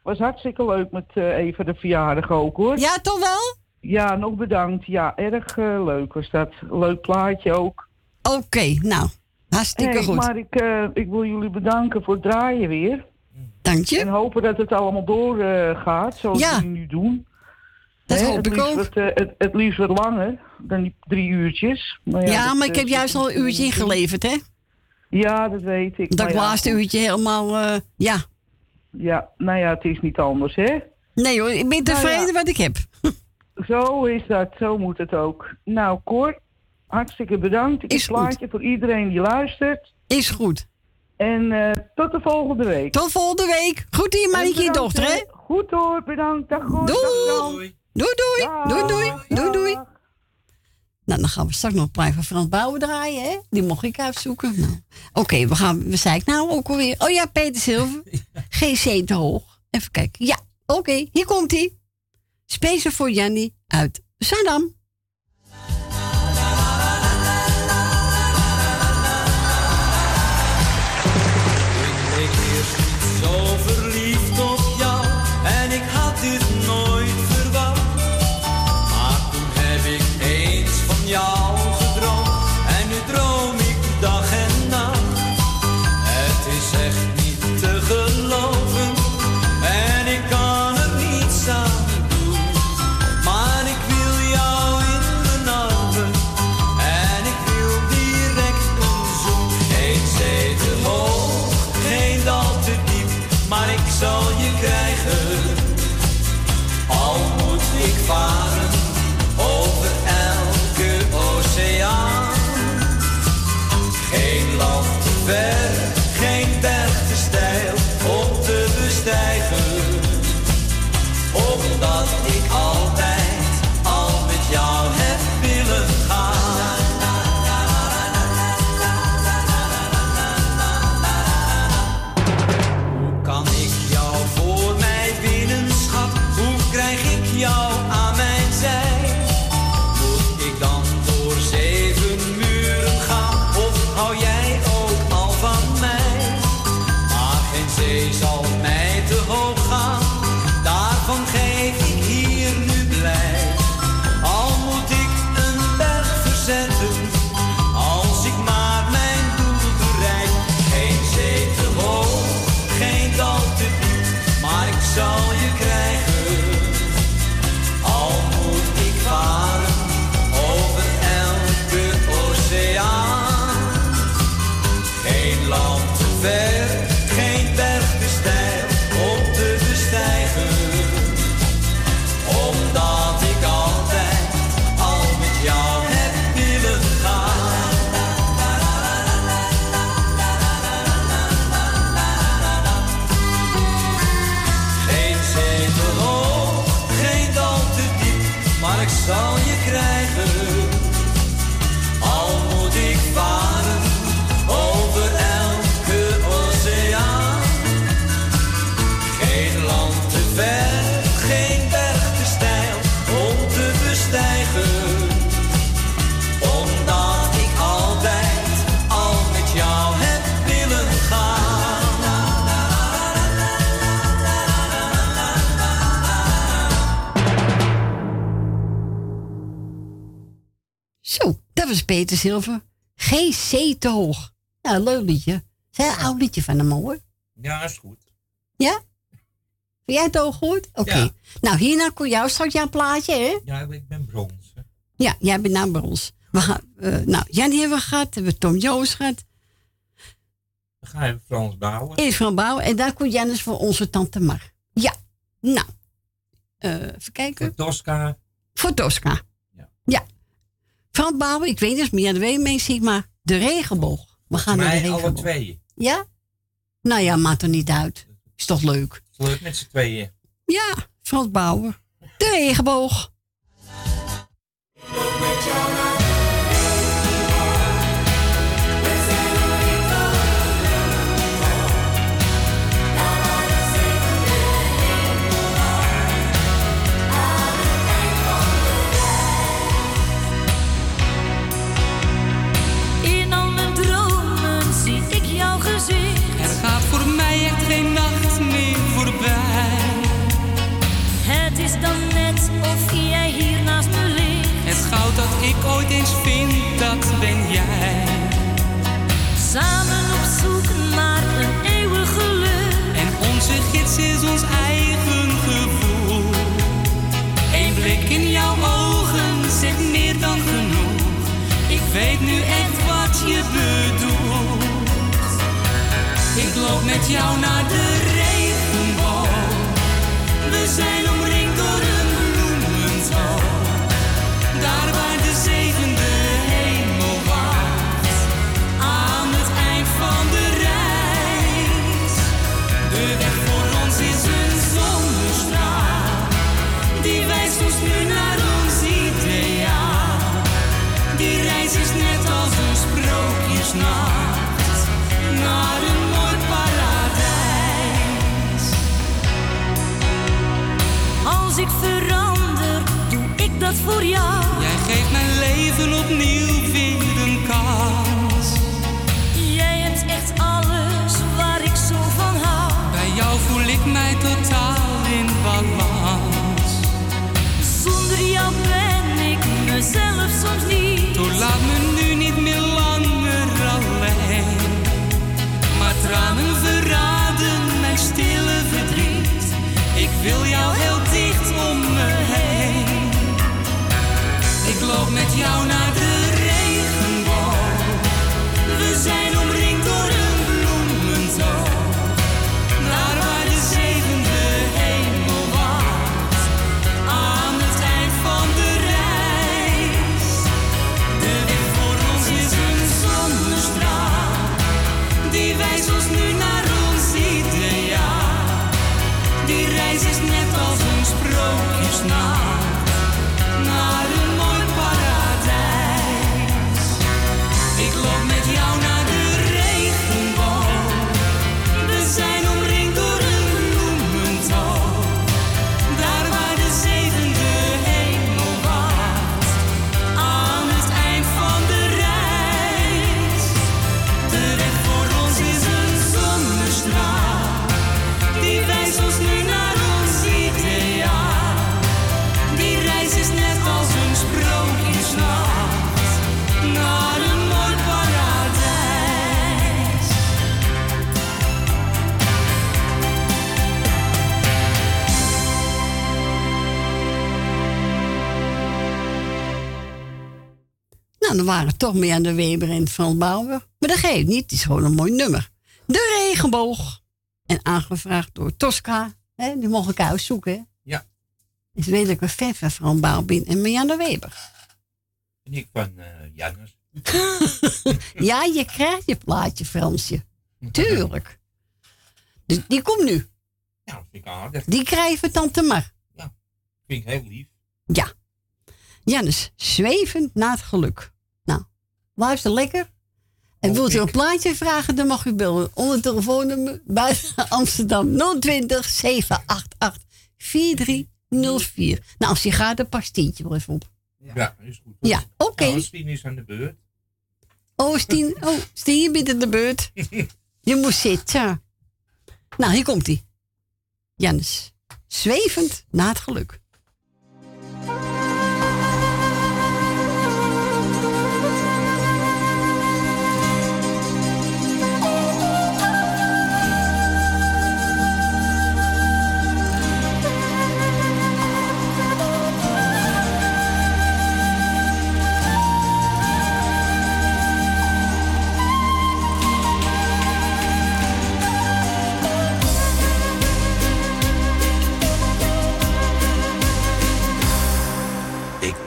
Was hartstikke leuk met eh, even de verjaardag ook hoor. Ja, toch wel? Ja, nog bedankt. Ja, erg eh, leuk was dat. Leuk plaatje ook. Oké, nou, hartstikke Hey, goed. Maar ik, eh, ik wil jullie bedanken voor het draaien weer. Dank je. En hopen dat het allemaal doorgaat, gaat zoals Ja. jullie nu doen. Dat Hè, hoop het ik liefst ook. Wat, eh, het, het liefst wat langer dan die drie uurtjes. Maar Ja, dat, maar ik eh, heb juist al een uurtje ingeleverd, hè? Ja, dat weet ik. Dat ja, laatste goed. uurtje helemaal, eh, ja. Ja, nou ja, het is niet anders, hè? Nee hoor, ik ben Nou tevreden ja. wat ik heb. Zo is dat, zo moet het ook. Nou, Cor, hartstikke bedankt. Ik Is een plaatje voor iedereen die luistert. Is goed. En eh, tot de volgende week. Tot volgende week. Goed hier, En je dochter, hè? Goed hoor, bedankt. Dag Cor. Doei. Dag Doei, doei. Doei, doei. Doei, doei. Nou, dan gaan we straks nog een plaat van Frans Bouwen draaien, hè? Die mocht ik uitzoeken. Nou. Oké, we gaan, we zei ik nou ook alweer. Oh ja, Peter Zilver. GC te hoog. Even kijken. Ja, oké, hier komt hij. Speciaal voor Jannie uit Zandam. Peter Zilver. GC te hoog. Nou, leuk liedje. Zijn een oud liedje van hem hoor. Ja, is goed. Ja? Vind jij het ook goed? Oké. Ja. Nou, hierna kon jou straks jouw plaatje, hè? Ja, ik ben brons. hè. Ja, jij bent naar ons. We gaan, eh, nou, Jan hebben we gehad, hebben we Tom Joost gehad. Dan ga je Frans bouwen. Eerst van Bouwen en daar komt Jannes voor onze tante Mar. Ja, nou. eh even kijken. Voor Tosca. Voor Tosca. Ja. Frans Bouwen, ik weet niet of meer mee ziet, maar de regenboog. We gaan naar de regenboog. alle twee. Ja? Nou ja, maakt er niet uit. Is toch leuk? Leuk met z'n tweeën. Ja, Frans Bauer. De regenboog. Dan net of jij hier naast me ligt. Het goud dat ik ooit eens vind, dat ben jij. Samen op zoek naar een eeuwig geluk. En onze gids is ons eigen gevoel. Eén blik in jouw ogen zegt meer dan genoeg. Ik weet nu echt wat je bedoelt. Ik loop met jou naar de Naar een mooi paradijs. Als ik verander, doe ik dat voor jou. Jij geeft mijn leven opnieuw weer een kans. Jij hebt echt alles waar ik zo van hou. Bij jou voel ik mij totaal in balans. Zonder jou ben ik mezelf soms niet. Toen laat me wil jou heel dicht om me heen. Ik loop met jou naar de Nou, dan waren toch meer aan de Weber en Frans Bauer. Maar dat geeft niet, het is gewoon een mooi nummer. De regenboog. En aangevraagd door Tosca. Hè, die mogen elkaar uitzoeken. Hè? Ja. Dus weet ik fan van Frans Bauer ben en Marianne Weber. En ik van eh Jannes. ja, je krijgt je plaatje, Fransje. Tuurlijk. Dus die komt nu. Ja, dat vind ik aardig. Die krijgen tante Mar. Vind ik heel lief. Ja. Jannes, zwevend naar het geluk. Luister lekker. En wilt u een plaatje vragen, dan mag u bellen. Onder telefoonnummer buiten Amsterdam 020 788 4304. Nou, als je gaat, dan pak Stientje wel even op. Ja, is goed. Ja, oké. Nou, Stien is aan de beurt. Oh, Stien, oh, Stien, je bent in de beurt. Je moet zitten. Nou, hier komt hij. Jannes, zwevend naar het geluk.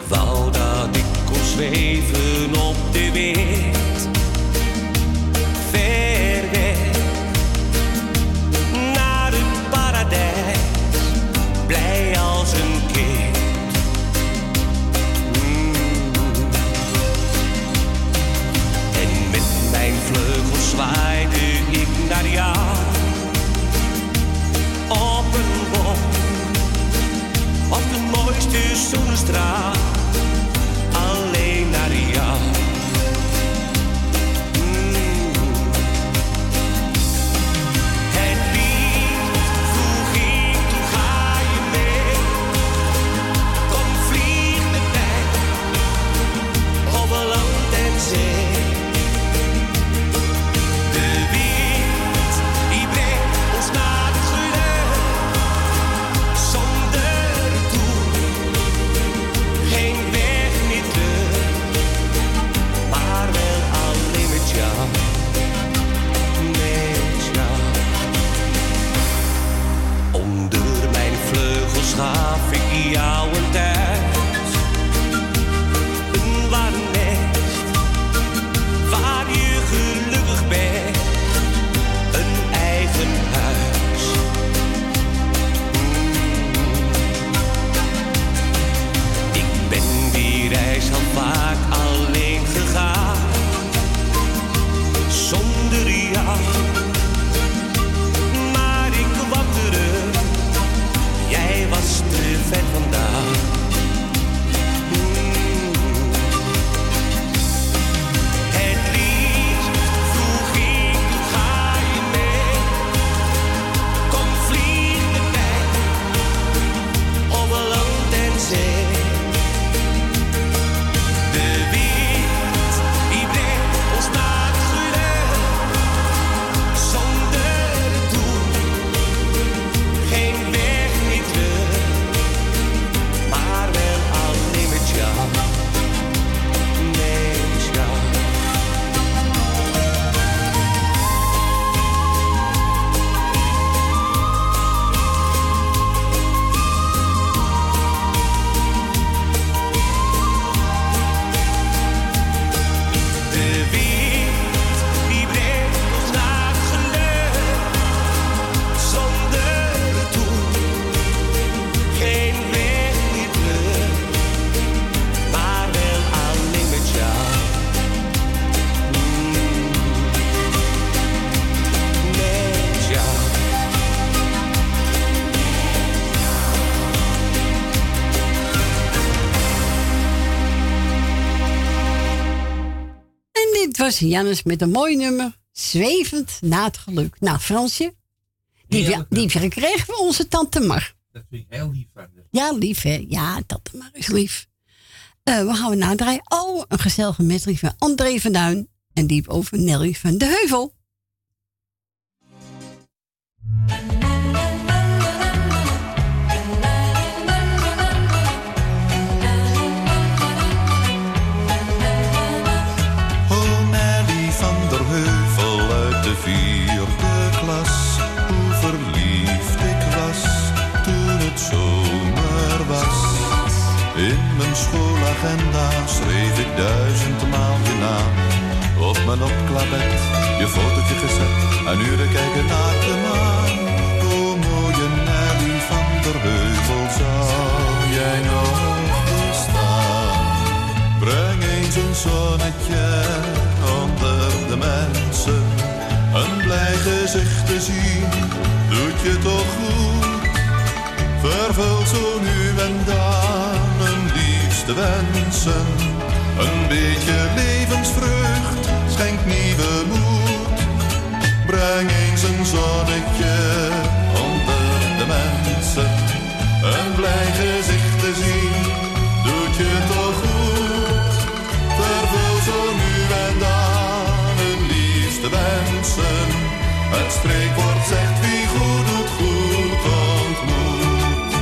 Wou dat ik kon zweven op de wind. Was Jannes met een mooi nummer. Zwevend naar het geluk. Nou, Fransje. Die, die heb je gekregen van onze tante Mar. Dat vind ik heel lief van. Ja, lief hè. Ja, tante Mar is lief. Eh we gaan we nadraaien. Oh, een gezellige medley van André van Duin. En die over Nelly van de Heuvel. agenda schreef ik duizendmaal je naam. Op mijn opklabet, je fotootje gezet, en uren kijken naar de maan. O mooie Nelly van der Heuvel, zou jij nog bestaan? Breng eens een zonnetje onder de mensen. Een blij gezicht te zien, doet je toch goed? Vervul zo nu en daar liefste wensen. Een beetje levensvreugd schenkt nieuwe moed. Breng eens een zonnetje onder de mensen. Een blij gezicht te zien, doet je toch goed. Vervul zo nu en dan hun liefste wensen. Het spreekwoord zegt wie goed doet, goed ontmoet.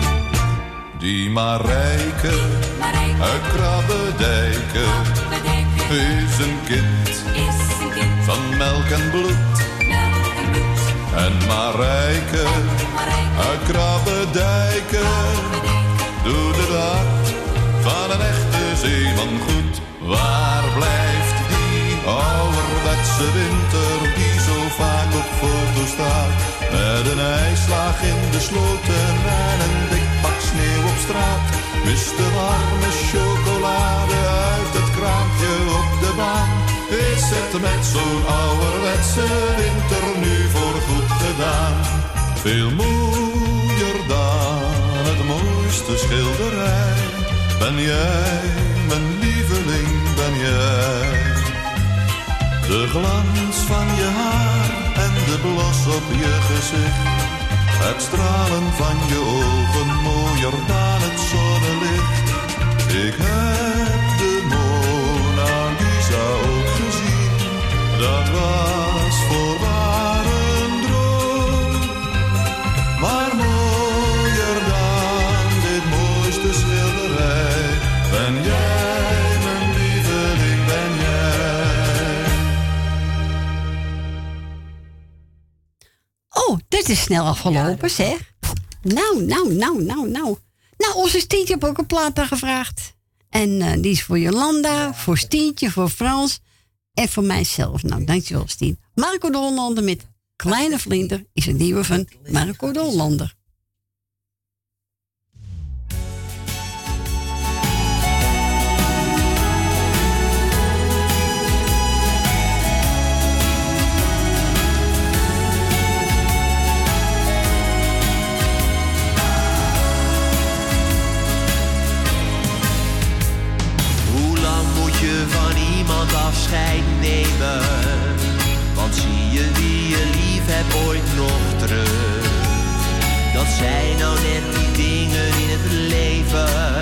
Die Marijke uit Krabbedijken is een kind van melk en bloed. En Marijke uit Krabbedijken doet het hart van een echte zeeman goed. Waar blijft die ouderwetse winter die zo vaak op foto staat? Met een ijslaag in de sloten en een dik pak sneeuw op straat. Wist de warme chocolade uit het kraampje op de baan. Is het met zo'n ouderwetse winter nu voor goed gedaan? Veel mooier dan het mooiste schilderij. Ben jij, mijn lieveling, ben jij. De glans van je haar en de blos op je gezicht. Het stralen van je ogen mooier dan het zonnelicht. Ik heb Dit is snel afgelopen, zeg. Nou, nou, nou, nou, nou. Nou, onze Stientje heeft ook een plaat aangevraagd. En eh, die is voor Jolanda, voor Stientje, voor Frans en voor mijzelf. Nou, dankjewel, Stien. Marco de Hollander met Kleine Vlinder is een nieuwe van Marco de Hollander. Afscheid nemen? Want zie je wie je lief hebt ooit nog terug? Dat zijn nou net die dingen in het leven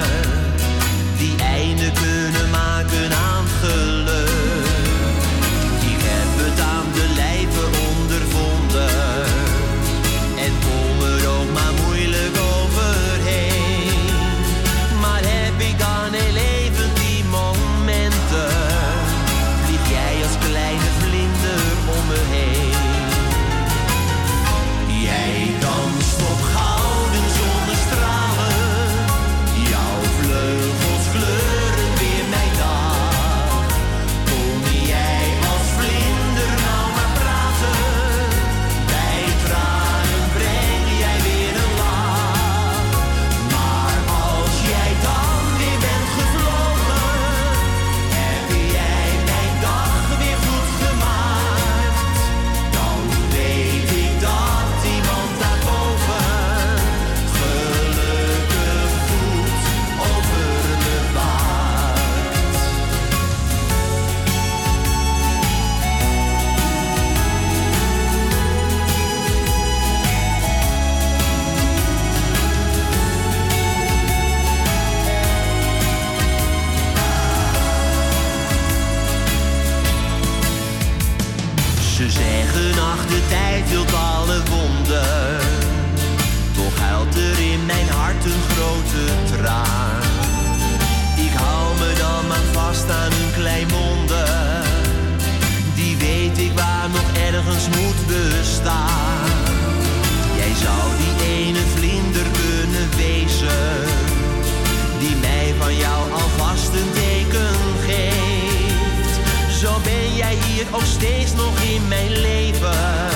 ook steeds nog in mijn leven.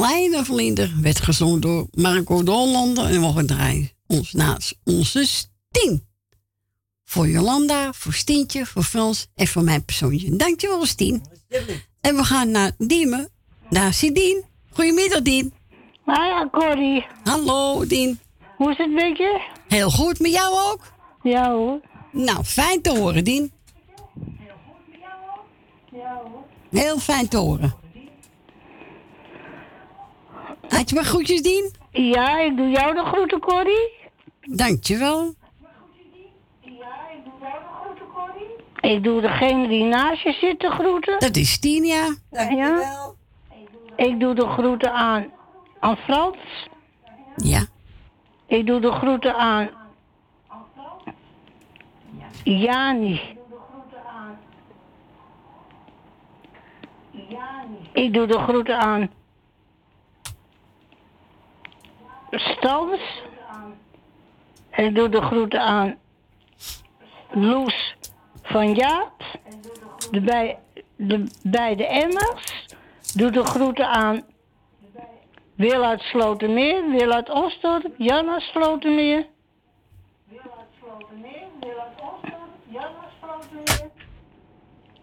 Kleine Vlinder werd gezongen door Marco de Hollander en we mogen draaien ons naast onze Stien. Voor Jolanda, voor Stientje, voor Frans en voor mijn persoontje. Dankjewel, Stien. En we gaan naar Diemen, naar Sidien. Goedemiddag, Dien. Hi, Corrie. Hallo, Dien. Hoe is het met je? Heel goed, met jou ook? Ja hoor. Nou, fijn te horen, Dien. Heel fijn te horen. Had je maar groetjes, Dien? Ja, ik doe jou de groeten, Corrie. Dankjewel. Ik doe degene die naast je zit de groeten. Dat is Tien, ja. Ja. Ik doe de groeten aan, aan Frans. Ja. Ik doe de groeten aan Jani. Ik doe de groeten aan Stans. En ik doe de groeten aan Loes van Jaap. De, bij, de beide Emmers. Doe de groeten aan Wil uit Slotermeer, Wil uit Osdorp, Jan uit Slotermeer.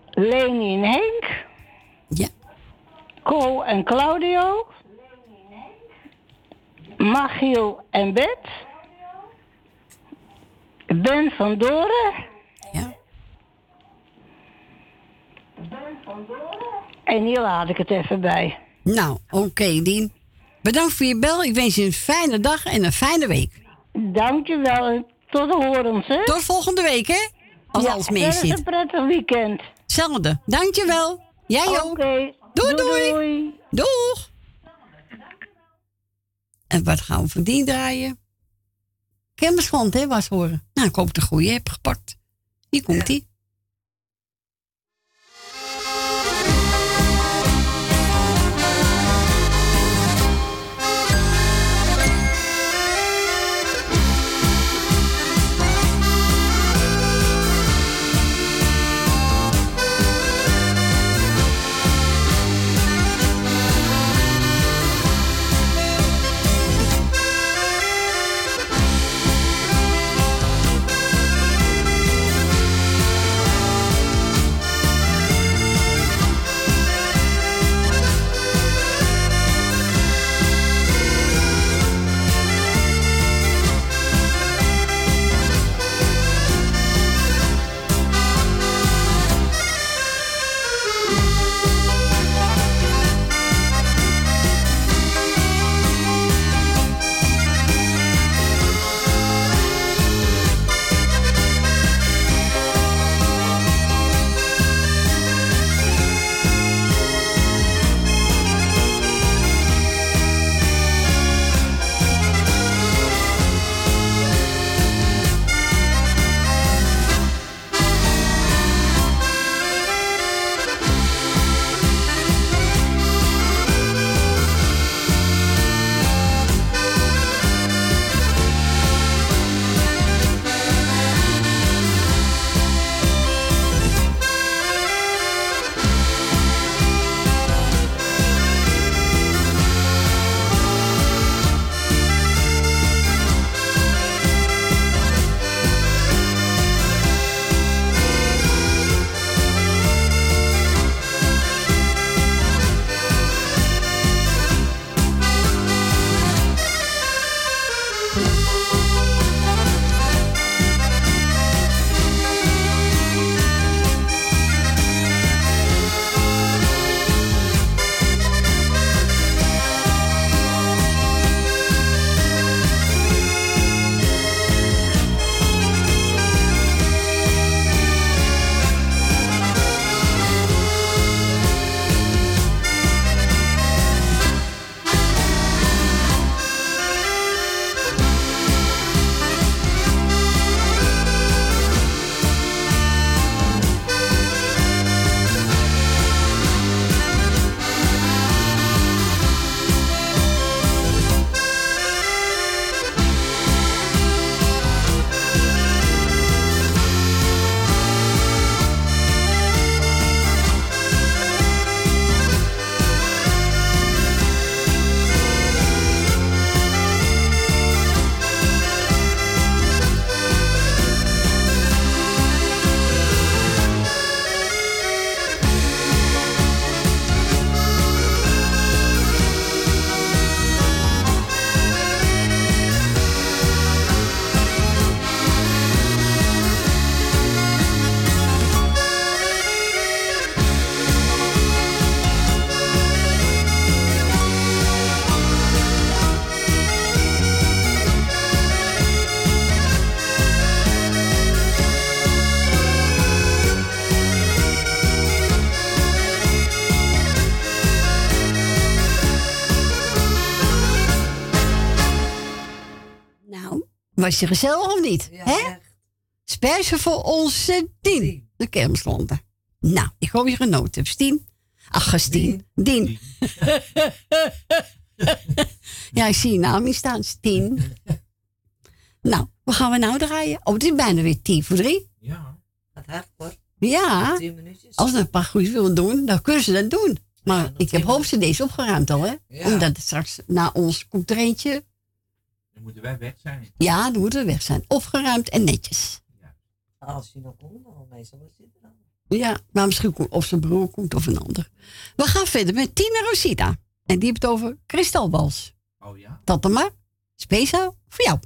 Leni en Henk. Ja. Co en Claudio. Machiel en Bet. Ben van Doren. Ja. En hier laat ik het even bij. Nou, oké, Dien. Bedankt voor je bel. Ik wens je een fijne dag en een fijne week. Dankjewel. en Tot de horens, hè? Tot volgende week, hè? Als Ja, alles mee zit. een prettig weekend. Hetzelfde. Dankjewel. Jij ook. Oké. Doei, Doei, doei. Doeg. En wat gaan we voor die draaien? Kermisgrond, hè, was horen. Nou, ik hoop de goede heb gepakt. Hier komt ie. Was je gezellig of niet? hè? Speciaal voor onze Dien, de kermislanden. Nou, ik hoop je genoten hebt. Stien. Ach, Stien. Dien. ja, ik zie je naam niet staan. Stien. nou, wat gaan we nou draaien? Oh, het is bijna weer tien voor drie. Gaat hard hoor. Ja, als ze een paar goeds willen doen, dan kunnen ze dat doen. Maar ik heb hoop ze deze opgeruimd al, hè? Ja. Omdat het straks na ons komt er eentje. Dan moeten wij weg zijn. Ja, dan moeten we weg zijn. Opgeruimd en netjes. Als je nog komt, dan meestal wat zit er dan. Ja, maar misschien komt of zijn broer komt of een ander. We gaan verder met Tina Rosita. En die heeft het over kristalbals. Oh ja? Dat dan maar. Speciaal voor jou.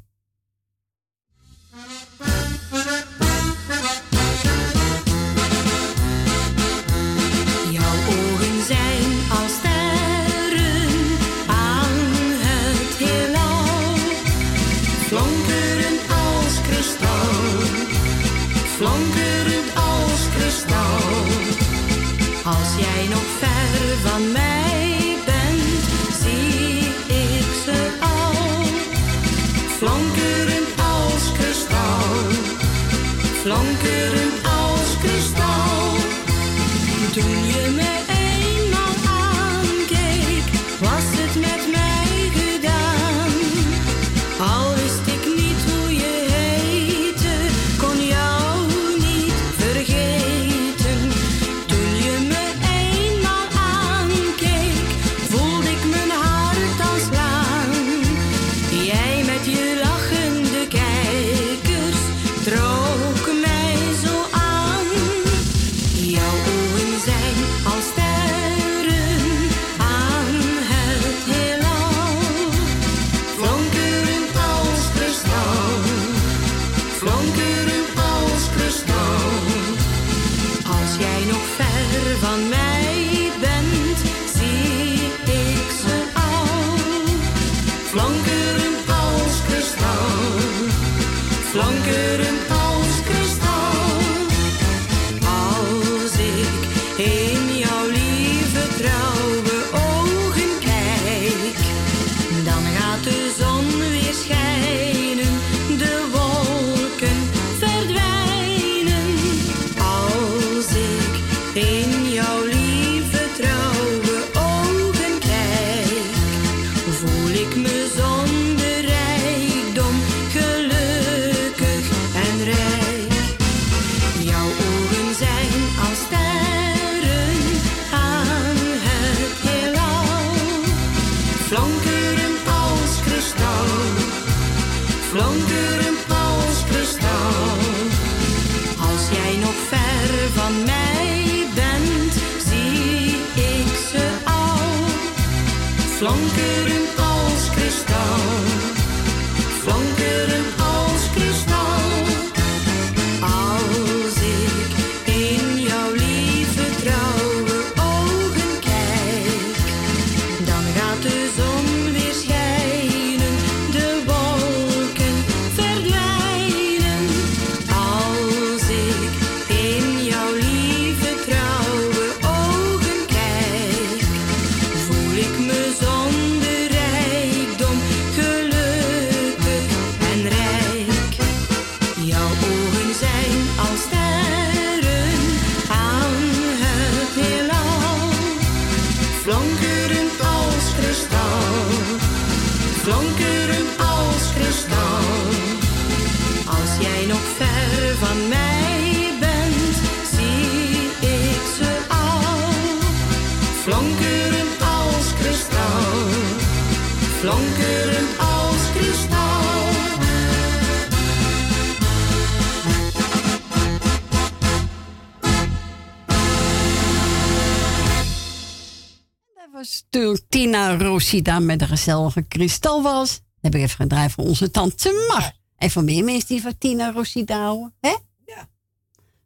Dat was toen Tina Rosita met de gezellige kristalwals. heb ik even gedraaid voor onze tante Mar. En voor meer mensen die van Tina Rosita houden. Hè? Ja.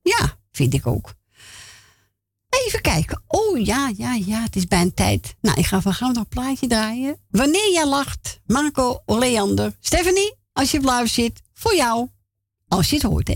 Ja, vind ik ook. Even kijken. Oh ja, ja, ja, het is bijna tijd. Nou, ik ga van gauw nog een plaatje draaien. Wanneer jij lacht, Marco Leander. Stephanie, als je blauw zit, voor jou. Als je het hoort, hè.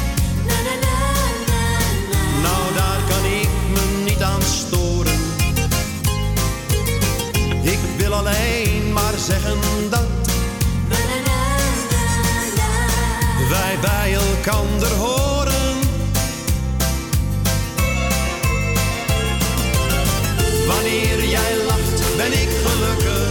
Alleen maar zeggen dat wij bij elkander horen. Wanneer jij lacht, ben ik gelukkig.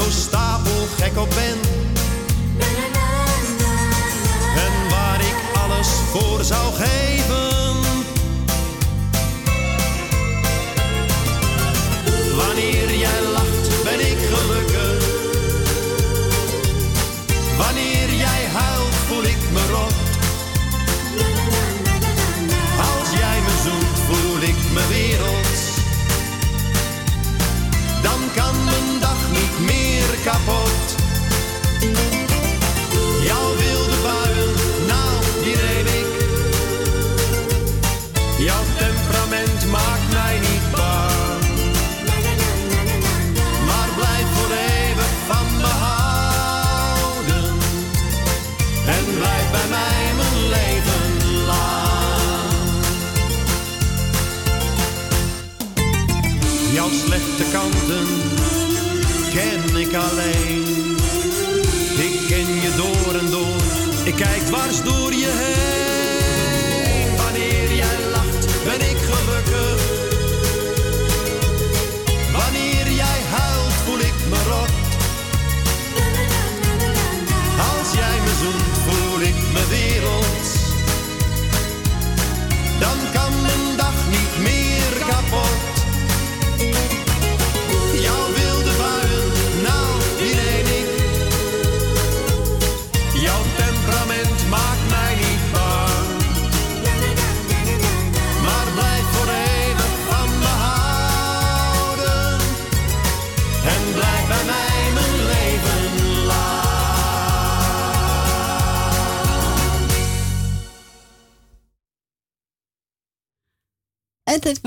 zo stapelgek op ben. En waar ik alles voor zou geven. Wanneer jij lacht, ben ik gelukkig.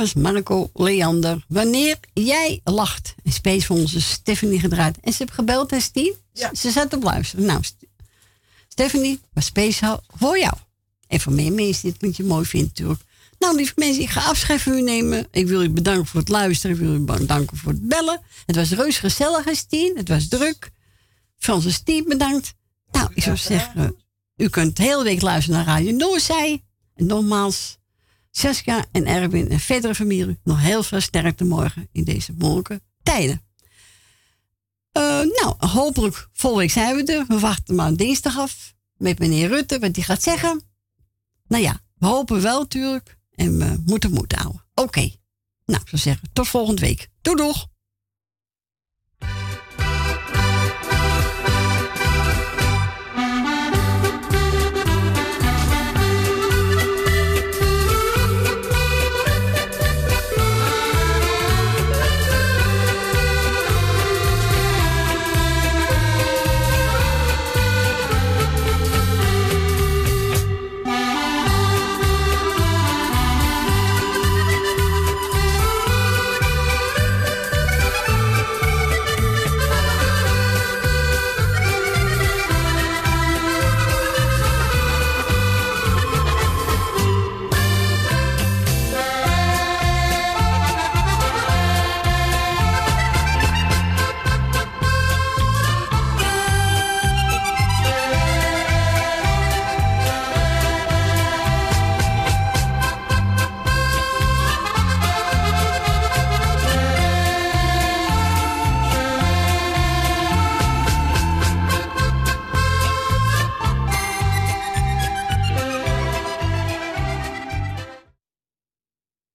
Was Marco Leander. Wanneer jij lacht. Een space voor onze Stephanie gedraaid. En ze heeft gebeld, hè? Ze zat op luisteren. Nou, St- Stephanie, was speciaal voor jou. En voor meer mensen die het liedje mooi vinden natuurlijk. Nou, lieve mensen, ik ga afscheid van u nemen. Ik wil u bedanken voor het luisteren. Ik wil u bedanken voor het bellen. Het was reus gezellig, Stien. Het was druk. Frans en Stien, bedankt. Nou, ik zou zeggen, u kunt de hele week luisteren naar Radio Noorzij. En nogmaals, Saskia en Erwin en verdere familie nog heel veel sterkte morgen in deze moeilijke tijden. Eh, nou, hopelijk volgende week zijn we er. We wachten maar dinsdag af met meneer Rutte, wat hij gaat zeggen. Nou ja, we hopen wel natuurlijk. En we moeten moed houden. Oké. Nou, ik zou zeggen, tot volgende week. Doei doeg!